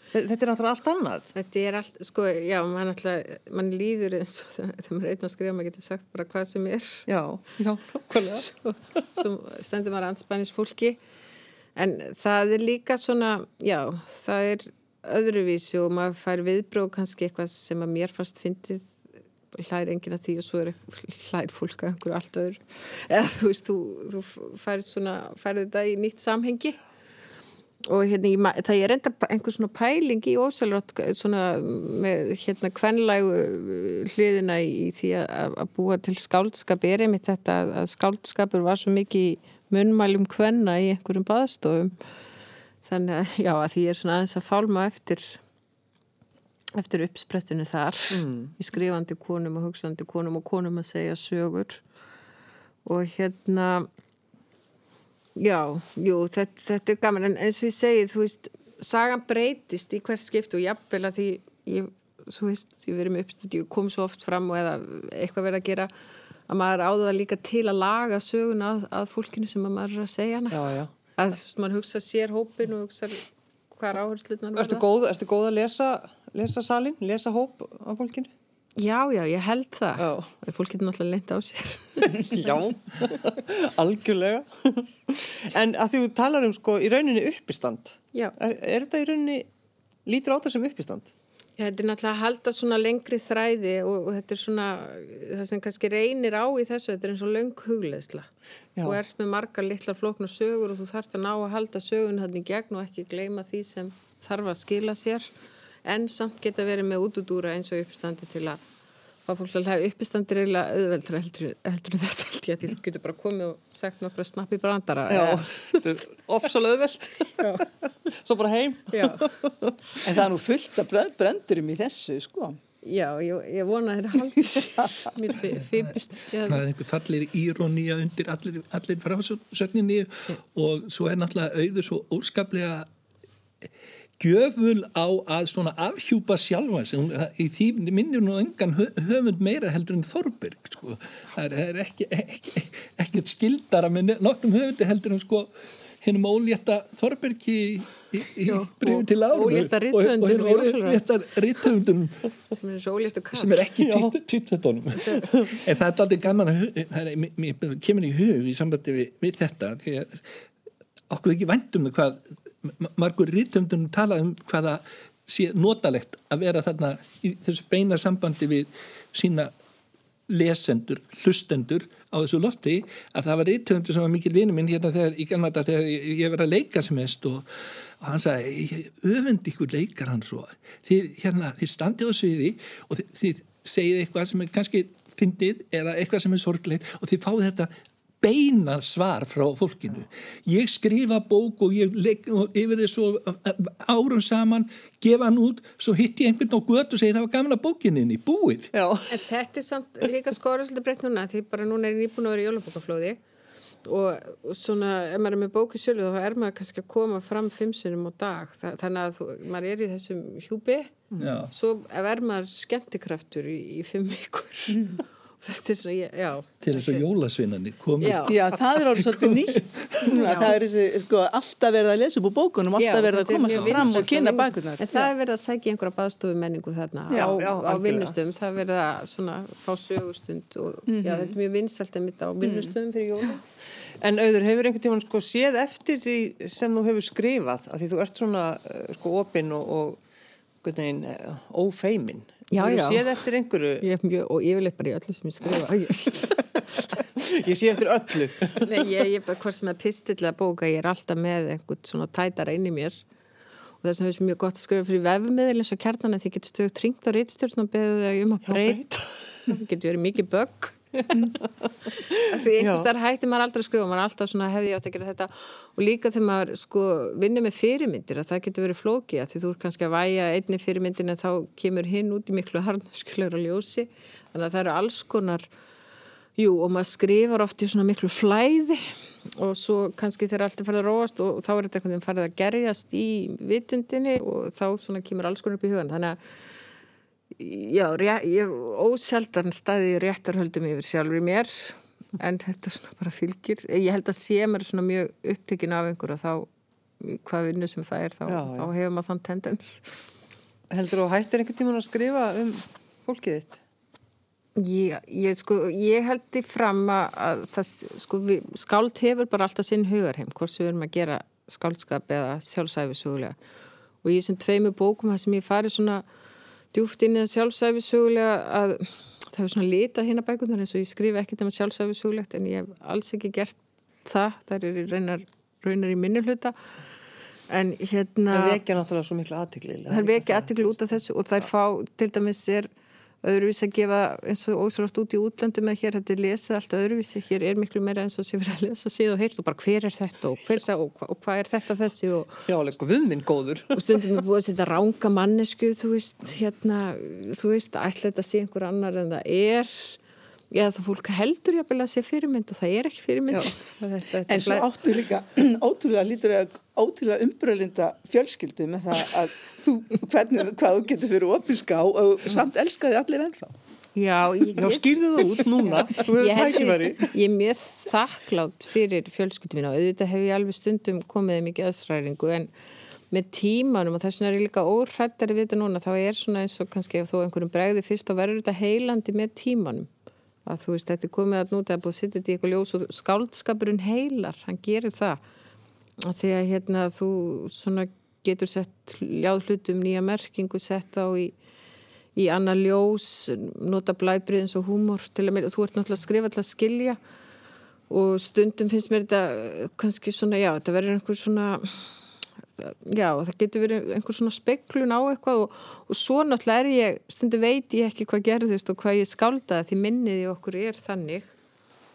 S1: Þe- Þetta er náttúrulega allt annað.
S4: Þetta er allt, sko, já, mann mann líður eins og þegar þegar maður er einn að skrifa, maður getur sagt bara hvað sem er.
S1: Já, já, nákvæmlega.
S4: Svo, svo stendur maður anspænis fólki. En það er líka svona, já, það er öðruvísi og maður fær viðbróð kannski eitthvað sem að mér fannst fyndið hlæri enginn að því og svo er hlæri fólk að einhverju allt öðru. Eða þú veist, þú, þú færið svona, færið þetta í nýtt samhengi. Og hérna, ég það er enda einhver svona pæling í ósælrátt svona með hérna kvenlægu hliðina í því að, að búa til skáldskap. Er einmitt þetta að, skáldskapur var svo mikið í munnmælum kvenna í einhverjum baðstofum þannig að já að því ég er svona aðeins að fálma eftir eftir uppsprettunni þar í skrifandi konum og hugsandi konum og konum að segja sögur. Og hérna Já, jú, þetta, þetta er gaman. En eins og ég segi, þú veist sagan breytist í hvert skipt og jafnvel að því ég, þú veist, ég verið með uppstöndi og kom svo oft fram og eða eitthvað verið að gera að maður það líka til að laga sögun að, að fólkinu sem að maður er að segja hana.
S1: Já, já.
S4: Að þú veist, maður hugsa sér hópin og hugsa hvað er áhersluðnar
S1: Ertu góð, ertu góð að lesa, lesa salin, lesa hóp af fólkinu?
S4: Já, já, ég held það
S1: Já.
S4: fólk getur náttúrulega leint á sér
S1: Já, algjörlega. En að þú talar um sko í rauninni uppistand. Er, er þetta í rauninni, lítur á þetta sem uppistand?
S4: Þetta er náttúrulega að halda svona lengri þræði og, og þetta er svona, það sem kannski reynir á í þessu, þetta er eins og löng hugleðsla. Þú ert með margar litlar flóknar sögur og þú þarft að ná að halda sögun þannig gegn og ekki gleyma því sem þarf að skila sér, en samt geta verið með útudúra eins og uppstandi til að fá fólk uppstandi er eiginlega auðveldra heldur, heldur þetta held ég að þú getur bara komið og sagt nokkra snappi brandara.
S1: Þetta er ofsalega auðvelt. Svo bara heim.
S4: Já.
S3: En það er nú fullt af brendurum í þessu, sko.
S4: Já, ég, ég vona að þeir haldi mér fyrst.
S2: Það er einhver fallir írónía undir allir, allir frásögninni og svo er náttúrulega auður svo óskaplega gjöful á að svona afhjúpa sjálfa í því minnir nú engan hö- höfund meira heldur en Þorberg sko. það er, er ekki, ekki, ekkert skildara með nokkrum höfundi heldur en sko hinnum ólétta Þorbergi í, í, í
S4: og
S2: til árum
S4: ólétta rithöfundinum í Jósefsson.
S2: ólétta rithöfundunum
S4: sem er svo og kall.
S2: sem er ekki tvíttötunum en það er aldrei gaman að er, mér, mér kemur í hug í sambandi við, við þetta okkur ekki væntum hvað ma- margur rítumdunum talað um hvaða sé notalegt að vera þarna í þessu beina sambandi við sína lesendur, hlustendur á þessu lofti að það var rítumdur sem var mikil vinur minn hérna þegar, galmata þegar ég, var að leika sem mest og, og hann sagði, ég öfundi ykkur leikar hann svo. Þið, hérna, þið standið á sviði og þið, þið segið eitthvað sem er kannski fyndið eða eitthvað sem er sorgleir og þið fáið þetta beina svar frá fólkinu. Ég skrifa bók og ég legg yfir þess svo árum saman gefa hann út, svo hitti ég einhvern á götu og segi það var gamla bókininni, búið.
S1: Já.
S4: En þetta er samt líka svolítið breytt núna því bara núna er ég nýbúin að vera í jólabókaflóði og, og svona ef maður er með bóki sjölu þá er maður kannski að koma fram fimm sinnum á dag. Þa, þannig að þú, maður er í þessum hjúpi
S2: Já.
S4: svo ef er maður skemmtikraftur í, í fimm vikur. Og þetta er svona, ég- já
S2: til þess að jólasvinnanir komið
S4: Já.
S3: Já, það er orðið svolítið nýtt. Núna, það er þessi, sko, alltaf verið að lesa upp úr bókunum, alltaf verið að
S4: þetta er
S3: koma sér fram og kynna bakurnar.
S4: En það er verið að sækja einhverja baðstofu menningu þarna
S3: Já,
S4: á, á vinnustöðum. Það er verið að svona, fá sögustund og já, þetta er mjög vinsælt að mitt á vinnustöðum fyrir jóla.
S1: En auður, hefur einhvern tímann sko séð eftir því sem þú hefur skrifað, af því þú ert svona eh, sko opinn og, og hvernig
S4: Já, já.
S1: séð eftir einhverju?
S4: Ég er mjög, og yfirleitt bara í öllu sem ég skrifa.
S1: Ég sé eftir öllu.
S4: Nei, ég, ég bara hvort sem er pistill að bóka, ég er alltaf með einhvern svona tætar inn í mér og þess vegna finnst mér mjög gott að skrifa fyrir vefmiðil eins og kjarnan en því getur stöðu tringt á rítstjórn og beðið um að breyta. Það getur verið mikið bögg. Því einhvers þar hættir maður aldrei að skrifa, maður er alltaf svona hefði átt að gera þetta. Og líka þegar maður sko vinnur með fyrirmyndir að það getur verið flókið að því þú er kannski að væja einni fyrirmyndin en þá kemur hinn út í miklu harnaskulegra ljósi. Þannig að það eru alls konar jú og maður skrifar oft í svona miklu flæði og svo kannski þegar allt er farið að róast og þá er þetta einhvern veginn farið að gerjast í vitundinni og þá svona kemur alls konar upp í hugan þannig að já, rétt, ég ósjaldan staði réttarhöldum yfir sjálfur mér en þetta svona bara fylgir. Ég held að sé mér svona mjög upptökin af einhver og þá hvað vinnu sem það er þá,
S1: Já,
S4: þá hefur maður þann tendens.
S1: Heldur þú hættir einhvern tíman að skrifa um fólkið þitt?
S4: Ég, ég, sko, ég held í fram að, að það, sko, við, skáld hefur bara alltaf sinn hugarheim, hvort sem við erum að gera skáldskap eða sjálfsæfisugulega og í þessum tveimu bókum það sem ég farið svona djúft inn í það sjálfsæfisugulega að það hefur svona litað hérna bækunar eins og ég skrifi ekkert um sjálfsæfisugulegt en ég hef alls ekki gert það, það er í raunar, raunar í minni hluta en hérna
S1: Það vekja náttúrulega svo miklu aðtikli.
S4: þær vekja aðtikli út af þessu og þær fá til dæmis er öðruvísi að gefa eins og ósvöld út í útlöndum með hér þetta er lesið allt öðruvísi, hér er miklu meira eins og sé verið að lesa síð og heyrt og bara hver er þetta og, hver, og, hva- og hvað er þetta þessi og,
S1: Já, alveg viðminn góður.
S4: og stundum er búið að setja ránga mannesku þú veist, hérna þú veist, ætla þetta að sé einhver annar en það er. Eða það fólk heldur jafnvel að sé fyrirmynd og það er ekki fyrirmynd. Þetta, þetta
S3: En svo
S4: blæ-
S3: áttu líka, ótrúlega lítur að ótrúlega umbröðlinda fjölskyldu með það að þú, hvernig, hvað þú getur fyrir opinská og samt elskaði allir ennþá.
S4: Já, ég
S1: Já, skýrðu það út núna. Þú
S4: held
S1: tækifæri.
S4: ég, er mjög þakklátt fyrir fjölskyldum mína og auðvitað hef ég alveg stundum komið mikið aðstræringu en með tímanum og þess vegna er ég líka óhrættari við þetta núna þá er svona eins og kannski ef þó einhverjum bregði fyrst þá verður þetta heilandi með tímanum að þú veist þetta er komið að núta að búið að þetta í eitthvað ljós og skáldskapurinn heilar, hann gerir það að því að hérna þú getur sett ljáð hlutum nýja merkingu sett á í í annar ljós, nota blæbrið eins og húmor til að meira, þú ert náttúrulega að skrifa að skilja. Og stundum finnst mér þetta kannski svona, já, þetta verður einhver svona já, það getur verið einhver svona speklun á eitthvað og, og svo náttúrulega er ég, stundum veit ég ekki hvað gerðist og hvað ég skáldaði því minnið í okkur er þannig.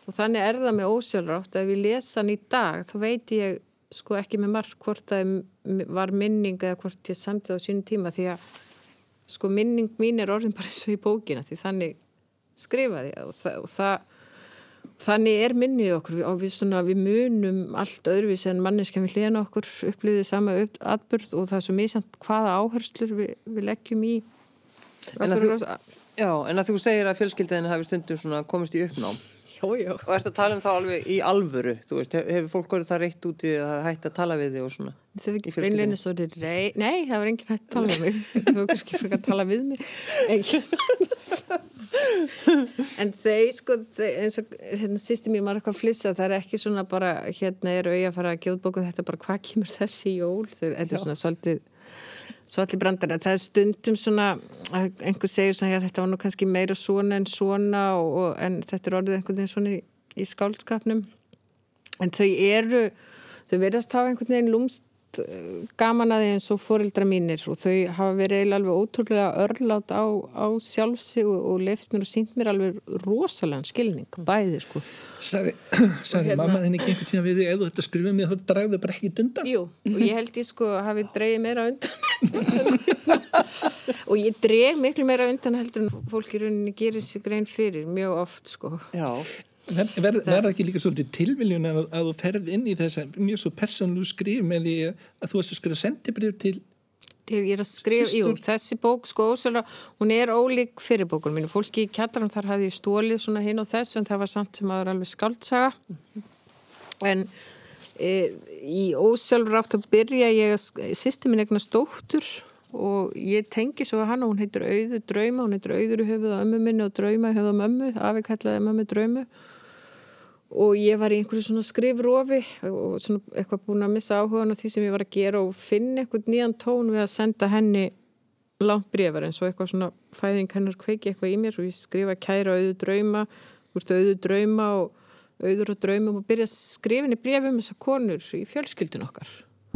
S4: Og þannig er það með ósjálfrátt ef ég lesa hann í dag, þá veit ég sko ekki með marg hvort það var minning eða hvort ég samti það á sínum tíma því að sko minning mín er orðin bara eins og í bókina því þannig skrifaði ég og, það, og það þannig er minnið okkur og við, svona, við munum allt öðruvísi en manneskja við hliðan okkur upplýðið sama upp, atbyrð og það er svo mísamt hvaða áherslur við, við leggjum í
S1: En að þú- Já, en að þú segir að fjölskyldaðin hafi stundum komist í uppnám.
S4: Já, já.
S1: Og ert að tala um það alveg í alvöru, þú veist, hef- hefur fólk verið það reitt út í að það hætti að tala við þig og svona?
S4: Þau
S1: Í
S4: ekki beinleginni svo er rey... Nei, það var enginn hægt að tala um mig. Þau var kannski fyrir að tala við mig. en þeir, sko, þeir, eins og hérna, sýsti mér maður eitthvað flissa, það er ekki svona bara, hérna er auðvitað að fara að gjóðbóku þetta bara, hvað kemur þessi jól? Þetta er svona svolítið, svolítið brandar. Það er stundum svona, einhver segir svona, já, þetta var nú kannski meira svona en svona, og, og, en þetta er orðið einhvern veginn svona í, í skáldskapnum en þau eru þau verðast hafa einhvern veginn lúmst eh, gaman að því eins og fóreldra mínir og þau hafa verið eiginlega alveg ótrúlega örlátt á, á sjálfsig og, og leift mér og sínt mér alveg rosalega skilning, bæði sko.
S2: Sagði, sagði
S4: hérna-
S2: mamma þinn ekki einhvern tíma við þig ef þú ætti að skrifa mér þá dragðu bara ekki undan.
S4: Jú, og ég held ég sko hafi dreigið meira undan. Og ég dreig miklu meira undan heldur en fólk í rauninni gerir sig grein fyrir mjög oft sko.
S1: Já,
S2: Ver, ver, verða ekki líka svolítið tilviljun að, að þú ferð inn í þessa mjög svo persónlu skrif með því að þú varst að skrifa sendibrif til
S4: Þegar ég er að skrifa, jú, þessi bók sko hún er ólík fyrir bókunum mínu. Fólki í kjallarum þar hafði ég stólið svona hinn og þessu en það var samt sem að vera alveg skaldsaga. En e, í ósjálfur átt að byrja ég að, sýsti minn eignast dóttur og ég tengi svo að hana, hún heitir Auður Drauma, hún heitir Auður í höfuð á ömmu minni og Drauma í höfuð á mömmu, afi kallaði mömmu Draumu og ég var í einhverju svona skrifrofi og svona eitthvað búin að missa áhugan á því sem ég var að gera og finna einhvern nýjan tón við að senda henni langt brefar eins og eitthvað svona fæðing hennar kveiki eitthvað í mér og ég skrifa kæra auðu drauma úr auðu drauma og auður og draumum og byrja henni brefum þessar konur í fjölskyldun okkar.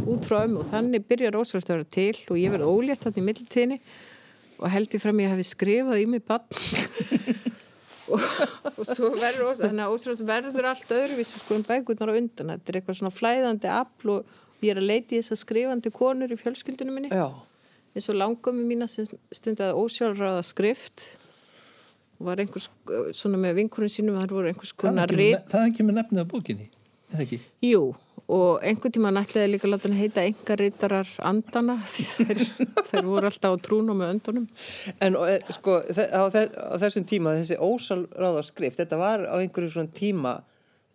S4: Út frá ömmu og þannig byrja rosalegt að vera til og ég verði ólétt þarna í millitíðinni og held ég fram ég hafi skrifað í mig bann og, og svo verður þannig að verður allt öðruvísu sko um bækurnar á undan. Þetta er eitthvað svona flæðandi afl og ég er að leita í þess að skrifandi konur í fjölskyldunum minni.
S1: Já,
S4: eins og langömmu mína sem stundaði ósjálfráða skrift. Var einhvers svona með vinkunum sínum þar voru einhvers konar rit
S2: kemur, þaðan kemur nefnið á bókinni, er það ekki?
S4: Jú, og einhvern tíma nættilega líka að láta hann heita engaritarar andana því þær, þær voru alltaf á trúnum með öndunum.
S1: en eh, sko á, á þessum tíma þessi ósalráða skrift, þetta var á einhverju svona tíma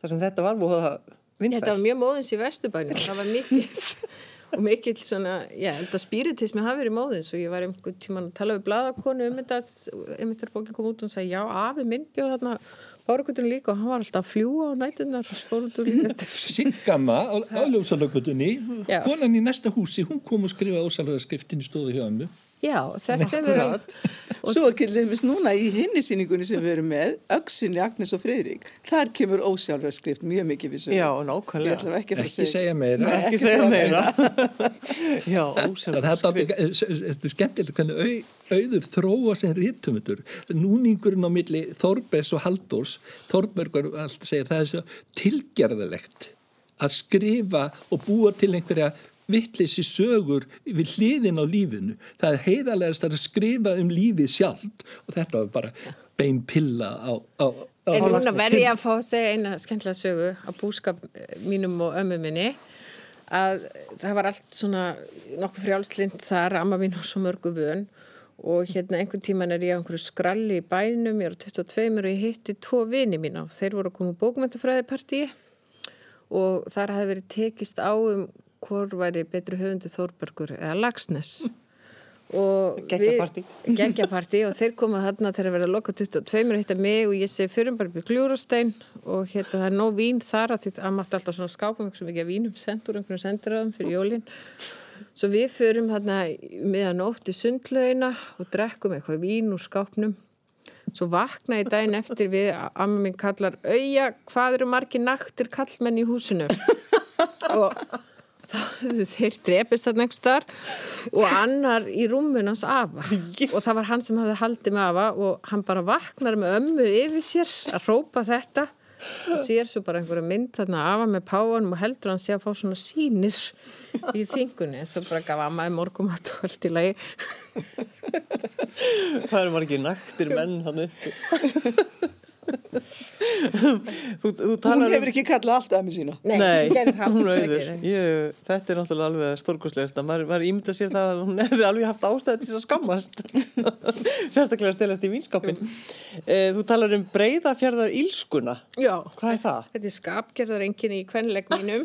S1: þar sem þetta var voða vinsæl.
S4: Þetta var mjög móðins í Vesturbænum, það var mikið og mikill svona, já, þetta spiritismi hafi verið móðins og ég var einhvern tíma að tala við bladakonu um þetta, einmitt er bókin kom út og hún sagði, já, afi minn bjóð þarna bárakutunum líka og hann var alltaf að fljúa á nætunar og spórutur líka þetta
S2: Siggamma á, ljósalöggutunni,
S4: Já.
S2: konan í næsta húsi, hún kom og skrifaði ósalöga skriftin í stóðu hjá ömmu.
S4: Já, þetta er verið
S3: Svo ekki leiðmis núna í hinni síningunni sem við erum með, Öksinni, Agnes og Freyrík, þar kemur ósjálfræðskrift mjög mikið við sögum.
S1: Já,
S3: Við
S1: nákvæmlega.
S3: ekki
S2: Ekki segja meira.
S3: Nei,
S1: Ekki segja meira. Já,
S2: er dálítið- þetta er skemmtilegt hvernig au, auður þróa sem rítumundur. Núningurinn á milli Þorbergs og Halldórs, Þorberg var alltaf að segja það er svo tilgerðalegt að skrifa og búa til einhverja vittleysi sögur við hliðin á lífinu. Það er heiðalegast að skrifa um lífið sjálf og þetta var bara bein pilla á, á, á
S4: En núna verði ég að fá að segja eina skemmtilega sögu á búskap mínum og ömmu minni. Að það var allt svona nokkuð frjálslind þar, amma mín og svo mörgu vön. Og hérna einhvern tíman er ég á einhverju skralli í bænum, ég er á 22 og ég hitti tvo vini mína. Og þeir voru að koma bókmyndafræðipartíi og þar hafi verið tekist á um hvor væri betri höfundu Þórbergur eða Lagsnes og
S1: Geggjapartí.
S4: við- geggjapartí og þeir koma þarna þegar verða að loka 22 og hitta mig og ég segi fyrir bara byrju gljúrastein og hérna það er nóg vín þar að því að maður alltaf svona ekki svo mikið vínum sendur einhvern sendiröðum fyrir jólin. Svo við förum þarna meðan ótt í sundlaugina og drekkum eitthvað vín úr skápnum. Svo vakna ég daginn eftir við að amma minn kallar auja hvað eru margir naktir kallmenn í húsinu? Og það, þeir drepist þarna einhvers þar og annar í rúmunans afa. Og það var hann sem hafði haldið með afa og hann bara vaknar með ömmu yfir sér að rópa þetta. Og sér svo bara einhverja mynd þarna afa með páanum og heldur hann sé að fá svona sínir í þingunni. En svo bara gaf amma í morgumat og allt í lagi.
S1: Það eru margir naktir menn hann uppi. þú, þú
S3: Hún
S1: talar um...
S3: hefur ekki kallað allt ömmu sína.
S4: Nei,
S1: Nei,
S4: gerði það
S1: hún auður. Ég, þetta er náttúrulega alveg stórkostlegast að maður, maður ímynda sér það að hún hefði alveg haft ástæði til þess að skammast. Sérstaklega að stelast í vínskapin. Mm. Þú talar um breyðafjörðar ílskuna.
S4: Já.
S1: Hvað er það?
S4: Þetta er skapgerðar enginn í kvenleik mínum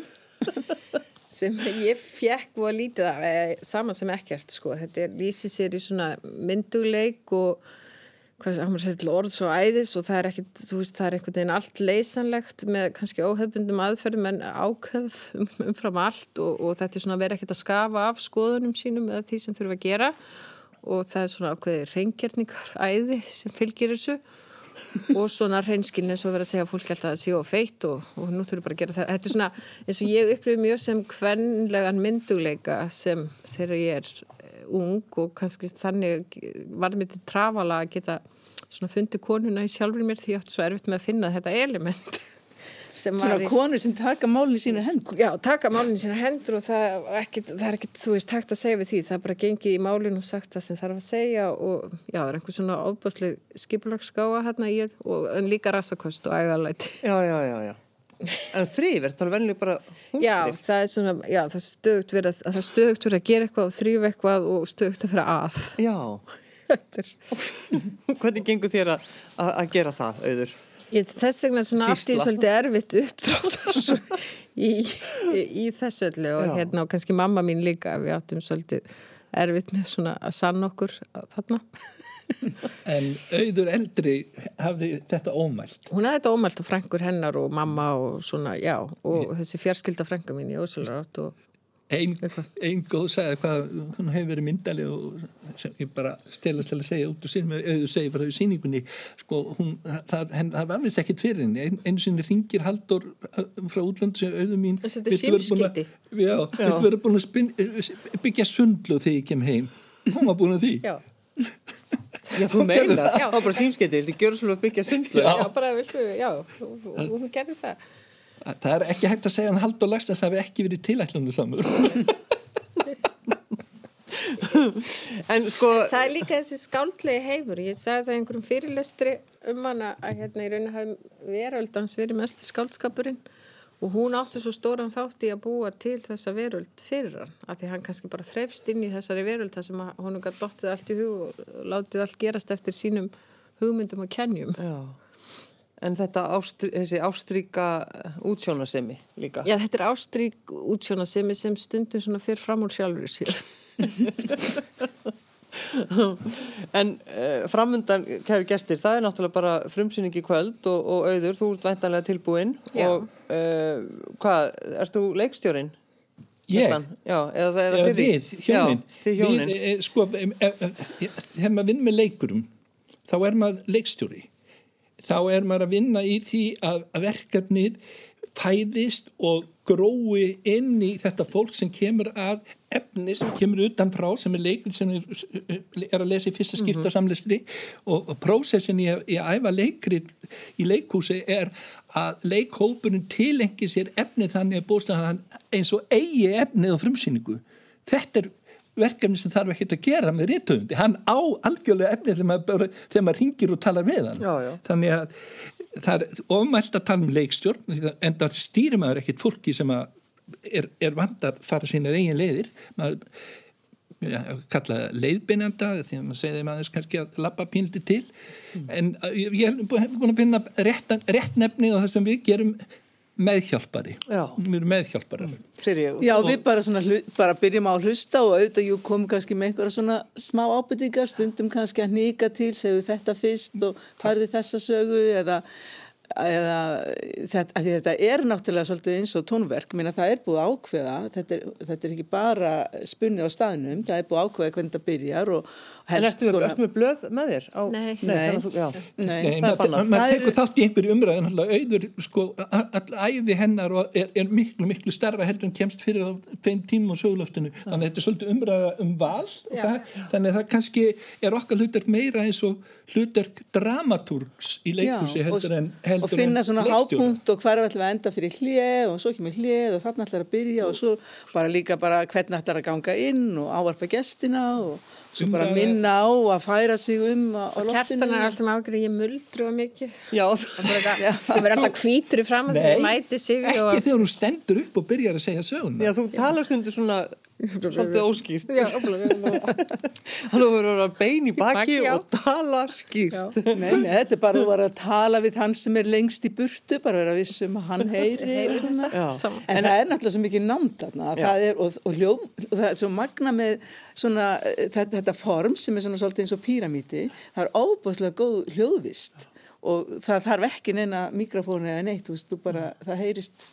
S4: sem ég fekk og lítið af, eða sama sem ekkert sko. Þetta er lýsið sér í svona mynduleik og hvað hann sér til orð svo æðis og það er ekkit, þú veist, það er einhvern veginn allt leysanlegt með kannski óhefbundum aðferðum en ákveð um, umfram allt og, og þetta er svona vera ekkit að skafa af skoðunum sínum eða því sem þurfa að gera og það er svona ákveði reyngjörningar æði sem fylgir þessu og svona reynskilin eins og verið að segja fólk held að það sé og feitt og, og nú þurfum bara að gera það. Þetta er svona eins og ég upplifið mjög sem kvenlegan mynduleika sem þegar ég er ung og kannski þannig var mér til trafala að geta svona fundið konuna í sjálfur mér því ég átti svo erfitt með að finna þetta element
S3: Svona
S4: í-
S3: konur sem taka málinn í sína hendur.
S4: Já, taka málinn í sína hendur og það, ekkit, það er ekkert, þú veist, takt að segja við því. Það er bara gengið í málinn og sagt það sem þarf að segja og já, það er einhver svona ofbásleg skipulagsgáa hérna í og en líka rassakost og æðalæti.
S1: Já, já, já, já. En þrýverð, það er vennilega bara
S4: Já,
S1: húsdrif.
S4: það er svona, já, það er stögt verið að, það er stögt verið að gera eitthvað og þrýfa eitthvað og stögt að fyrir að.
S1: Já.
S4: Er...
S1: Hvernig gengur þér að, að að gera það, auður?
S4: Ég, þess vegna svona átti ég svolítið erfitt uppdrátt í, í, í þessu öllu og
S1: Já.
S4: hérna og kannski mamma mín líka við áttum svolítið erfitt með svona að sanna okkur þarna.
S2: En auður eldri hafði þetta ómælt.
S4: Hún hafði þetta ómælt og frængur hennar og mamma og svona, já, og þessi fjarskilda frænga mín í Ósvöldrátt og
S2: ein, ein góð sagði hvað hún hefur verið myndaleg og sem ég bara stelast til að segja út og síðan með auður segja frá síningunni sko hún, það, henn, það var vist ekkit fyrir henni ein, einu sinni ringir Haldur uh, frá útlöndu sem auður mín
S4: Þetta er.
S2: Já, þetta verður búin að spin, byggja sundlu þegar ég kem heim hún var búin að því
S4: Já,
S1: Já, þú meina,
S4: Já.
S1: það var bara símskeitir, þið gjör svolítið að byggja sundlu.
S4: já, bara viltu, já, og hún gerði það.
S2: Það er ekki hægt að segja að Haldur Lagsnes hafi ekki verið tilætlunum samur
S1: En sko,
S4: Það er líka þessi skáldlegi heimur. Ég sagði það í einhverjum fyrirlestri um hana að hérna í rauninu hafi veröldans verið mest skaldskapurinn og hún átti svo stóran þátt í að búa til þessa veröld fyrir hann. Af því hann kannski bara þreifst inn í þessari veröld þar sem að honum gæti dottið allt í hug og látið allt gerast eftir sínum hugmyndum og kenjum.
S1: já, en þetta ástri, þessi ástríka útsjónasemi líka.
S4: Já, þetta er ástrík útsjóna sem, stundum svona fyrir fram úr sjálfur sér.
S1: En uh, framundan, kæru gestir, það er náttúrulega bara frumsýning í kvöld og, og auður, þú ert væntanlega tilbúinn
S4: Já.
S1: og uh, hvað, ert þú leikstjórin?
S2: Ég?
S1: Kjartan? Já, eða, eða Sirrí?
S2: við, hjónin
S1: Já, þið hjónin.
S2: Við, e, sko, e, e, þegar maður vinn með leikurum þá er maður leikstjóri þá er maður að vinna í því að, að verkefnið fæðist og grói inn í þetta fólk sem kemur að efni sem kemur utan frá sem er leikur sem er, að lesa í fyrsta skipta mm samlistri. Og, og prósessin í, að- í að æfa leikrið í leikhúsi er að leikhópurinn tilengi sér efnið þannig að búst eins og eigi efnið á frumsýningu. Þetta er verkefni sem þarf ekkert að gera með rítöfundi, hann á algjörlega efnið þegar maður, þegar maður ringir og talar við hann.
S1: Já, já.
S2: þannig að það er ofmælt að tala um leikstjórn en það stýrir maður ekkert fólki sem er, er vand að fara sínar eigin leiðir. Maður ja, kalla leiðbeinanda því að maður segði maður kannski að lappa pínliti til. En uh, ég hef búin að finna rétt, rétt nefnið á það sem við gerum meðhjálpari.
S1: Já.
S2: við erum meðhjálparar.
S1: Sirrí,
S3: Já, við bara, svona, bara byrjum á að hlusta og auðvitað jú kom kannski með einhverja svona smá ábyrtingar, stundum kannski að nýka til, segðu þetta fyrst og farði þessa sögu eða, eða þetta, af því þetta er náttúrulega svolítið eins og tónverk, minna það er búið að ákveða, þetta er, þetta er ekki bara spunni á staðnum, það er búið að ákveða hvernig það byrjar og
S1: en ertu, ertu með blöð með þér? Á,
S4: Nei.
S1: Nei, að þú.
S3: Nei,
S2: Nei,
S1: það er
S2: maður,
S1: bannað.
S2: maður
S3: Það er-
S2: tekur þátt í einhverju umræðin alltaf auður, sko, all æfi hennar og er, er miklu, miklu starra heldur en kemst fyrir á tveim tímum á sögulöftinu þannig að þetta er svolítið umræða um val og það, þannig að það kannski er okkar hlutverk meira eins og hlutverk dramatúrks í leikhúsi
S3: Já,
S2: heldur
S3: og,
S2: en heldur
S3: og finna svona hápunkt og hver ætlum við að enda fyrir hlið og svo kemur hlið og þarna ætlar að byrja og svo bara líka bara hvernig ætlar að ganga inn og ávarpa gestina og svo bara minna á að færa sig um á, á loftinu.
S4: Kjartan er alltaf með ágrið, ég muldru að mikið.
S1: Já,
S4: Það verður alltaf hvítur í fram að því mæti sig
S2: ekki
S4: og...
S2: þegar hún stendur upp og byrjar að segja söguna
S1: já, þú talar stundu svona svolítið óskýrt.
S4: Já,
S1: Þannig að þú verður að bein í baki
S4: baki, já.
S1: og tala skýrt.
S3: Nei, nei, þetta er bara að vera að tala við hann sem er lengst í burtu, bara vera vissum að hann heyri.
S1: Já.
S4: Saman.
S3: En það er náttúrulega svo mikið námt þarna að
S1: Já.
S3: það er, og, og, hljó, og það er svo magna með svona, eh, þetta, þetta form sem er svona svolítið eins og píramíti, það er óbúslega góð hljóðvist og það þarf ekki neina mikrofónu eða neitt, þú veist, þú bara, það heyrist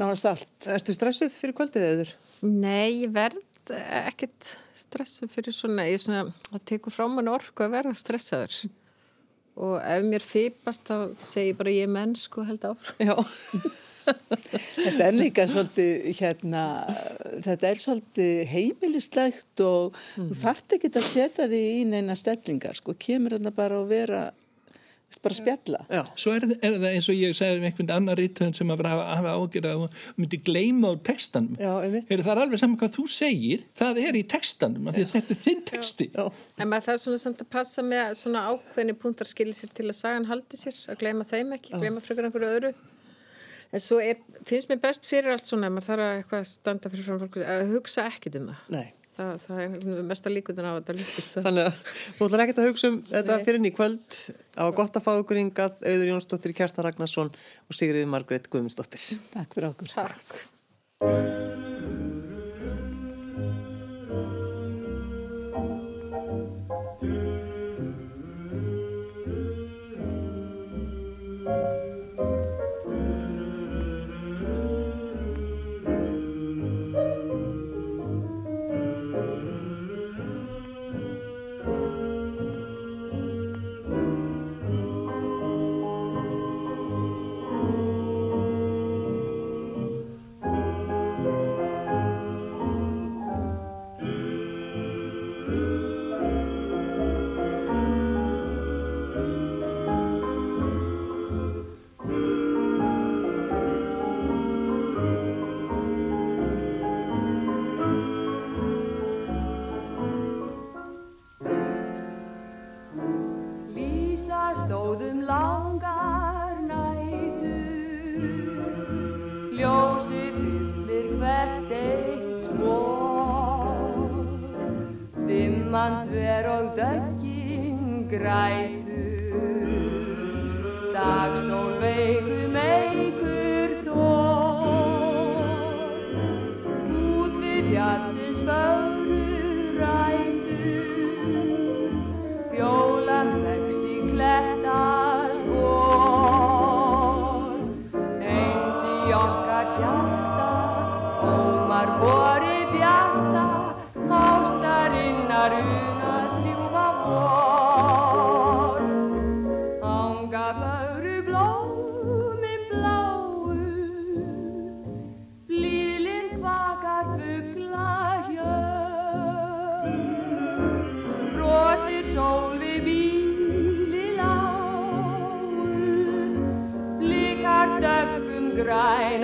S3: nánast allt.
S1: Ertu stressuð fyrir kvöldið eður?
S4: Nei, ég verð ekkert stressu fyrir svona, ég svona, það tekur frá mann orku að vera stressaður. Og ef mér fýpast þá segi ég bara ég er mennsku og held áfram.
S1: Já.
S3: Þetta er líka svolítið, hérna, þetta er svolítið heimilislegt og þú þarft ekki að setja því í neina stellingar, sko, kemur þarna bara að vera, bara að spjalla.
S1: Já.
S2: Svo er, er það eins og ég segði um einhvern annar rítöðun sem að hafa, hafa ágjörða að hún myndi gleyma á textanum.
S1: Já, einmitt.
S2: Heyrðu, það er alveg saman hvað þú segir, það er í textanum, af því að þetta er þinn texti.
S1: Já.
S4: En maður það er svona samt að passa með svona ákveðni punktar skilir sér til að sagan haldi sér, að gleyma þeim ekki, gleyma frekar einhverju öðru. En svo er, finnst mér best fyrir allt svona, maður þarf að eitthvað standa fyrir fram fólk, að hugsa ekkit um það.
S1: Nei.
S4: Það, það er mest að líkutin á að þetta líkist það.
S1: Þannig að þú ætlar ekkert að hugsa um þetta
S4: Nei.
S1: fyrir inn í kvöld. Var gott að fá okkur hingað, Auður Jónsdóttir, Kjartan Ragnarsson og Sigriði Margrét Guðmundsdóttir.
S3: Takk fyrir okkur.
S4: Takk.
S6: rein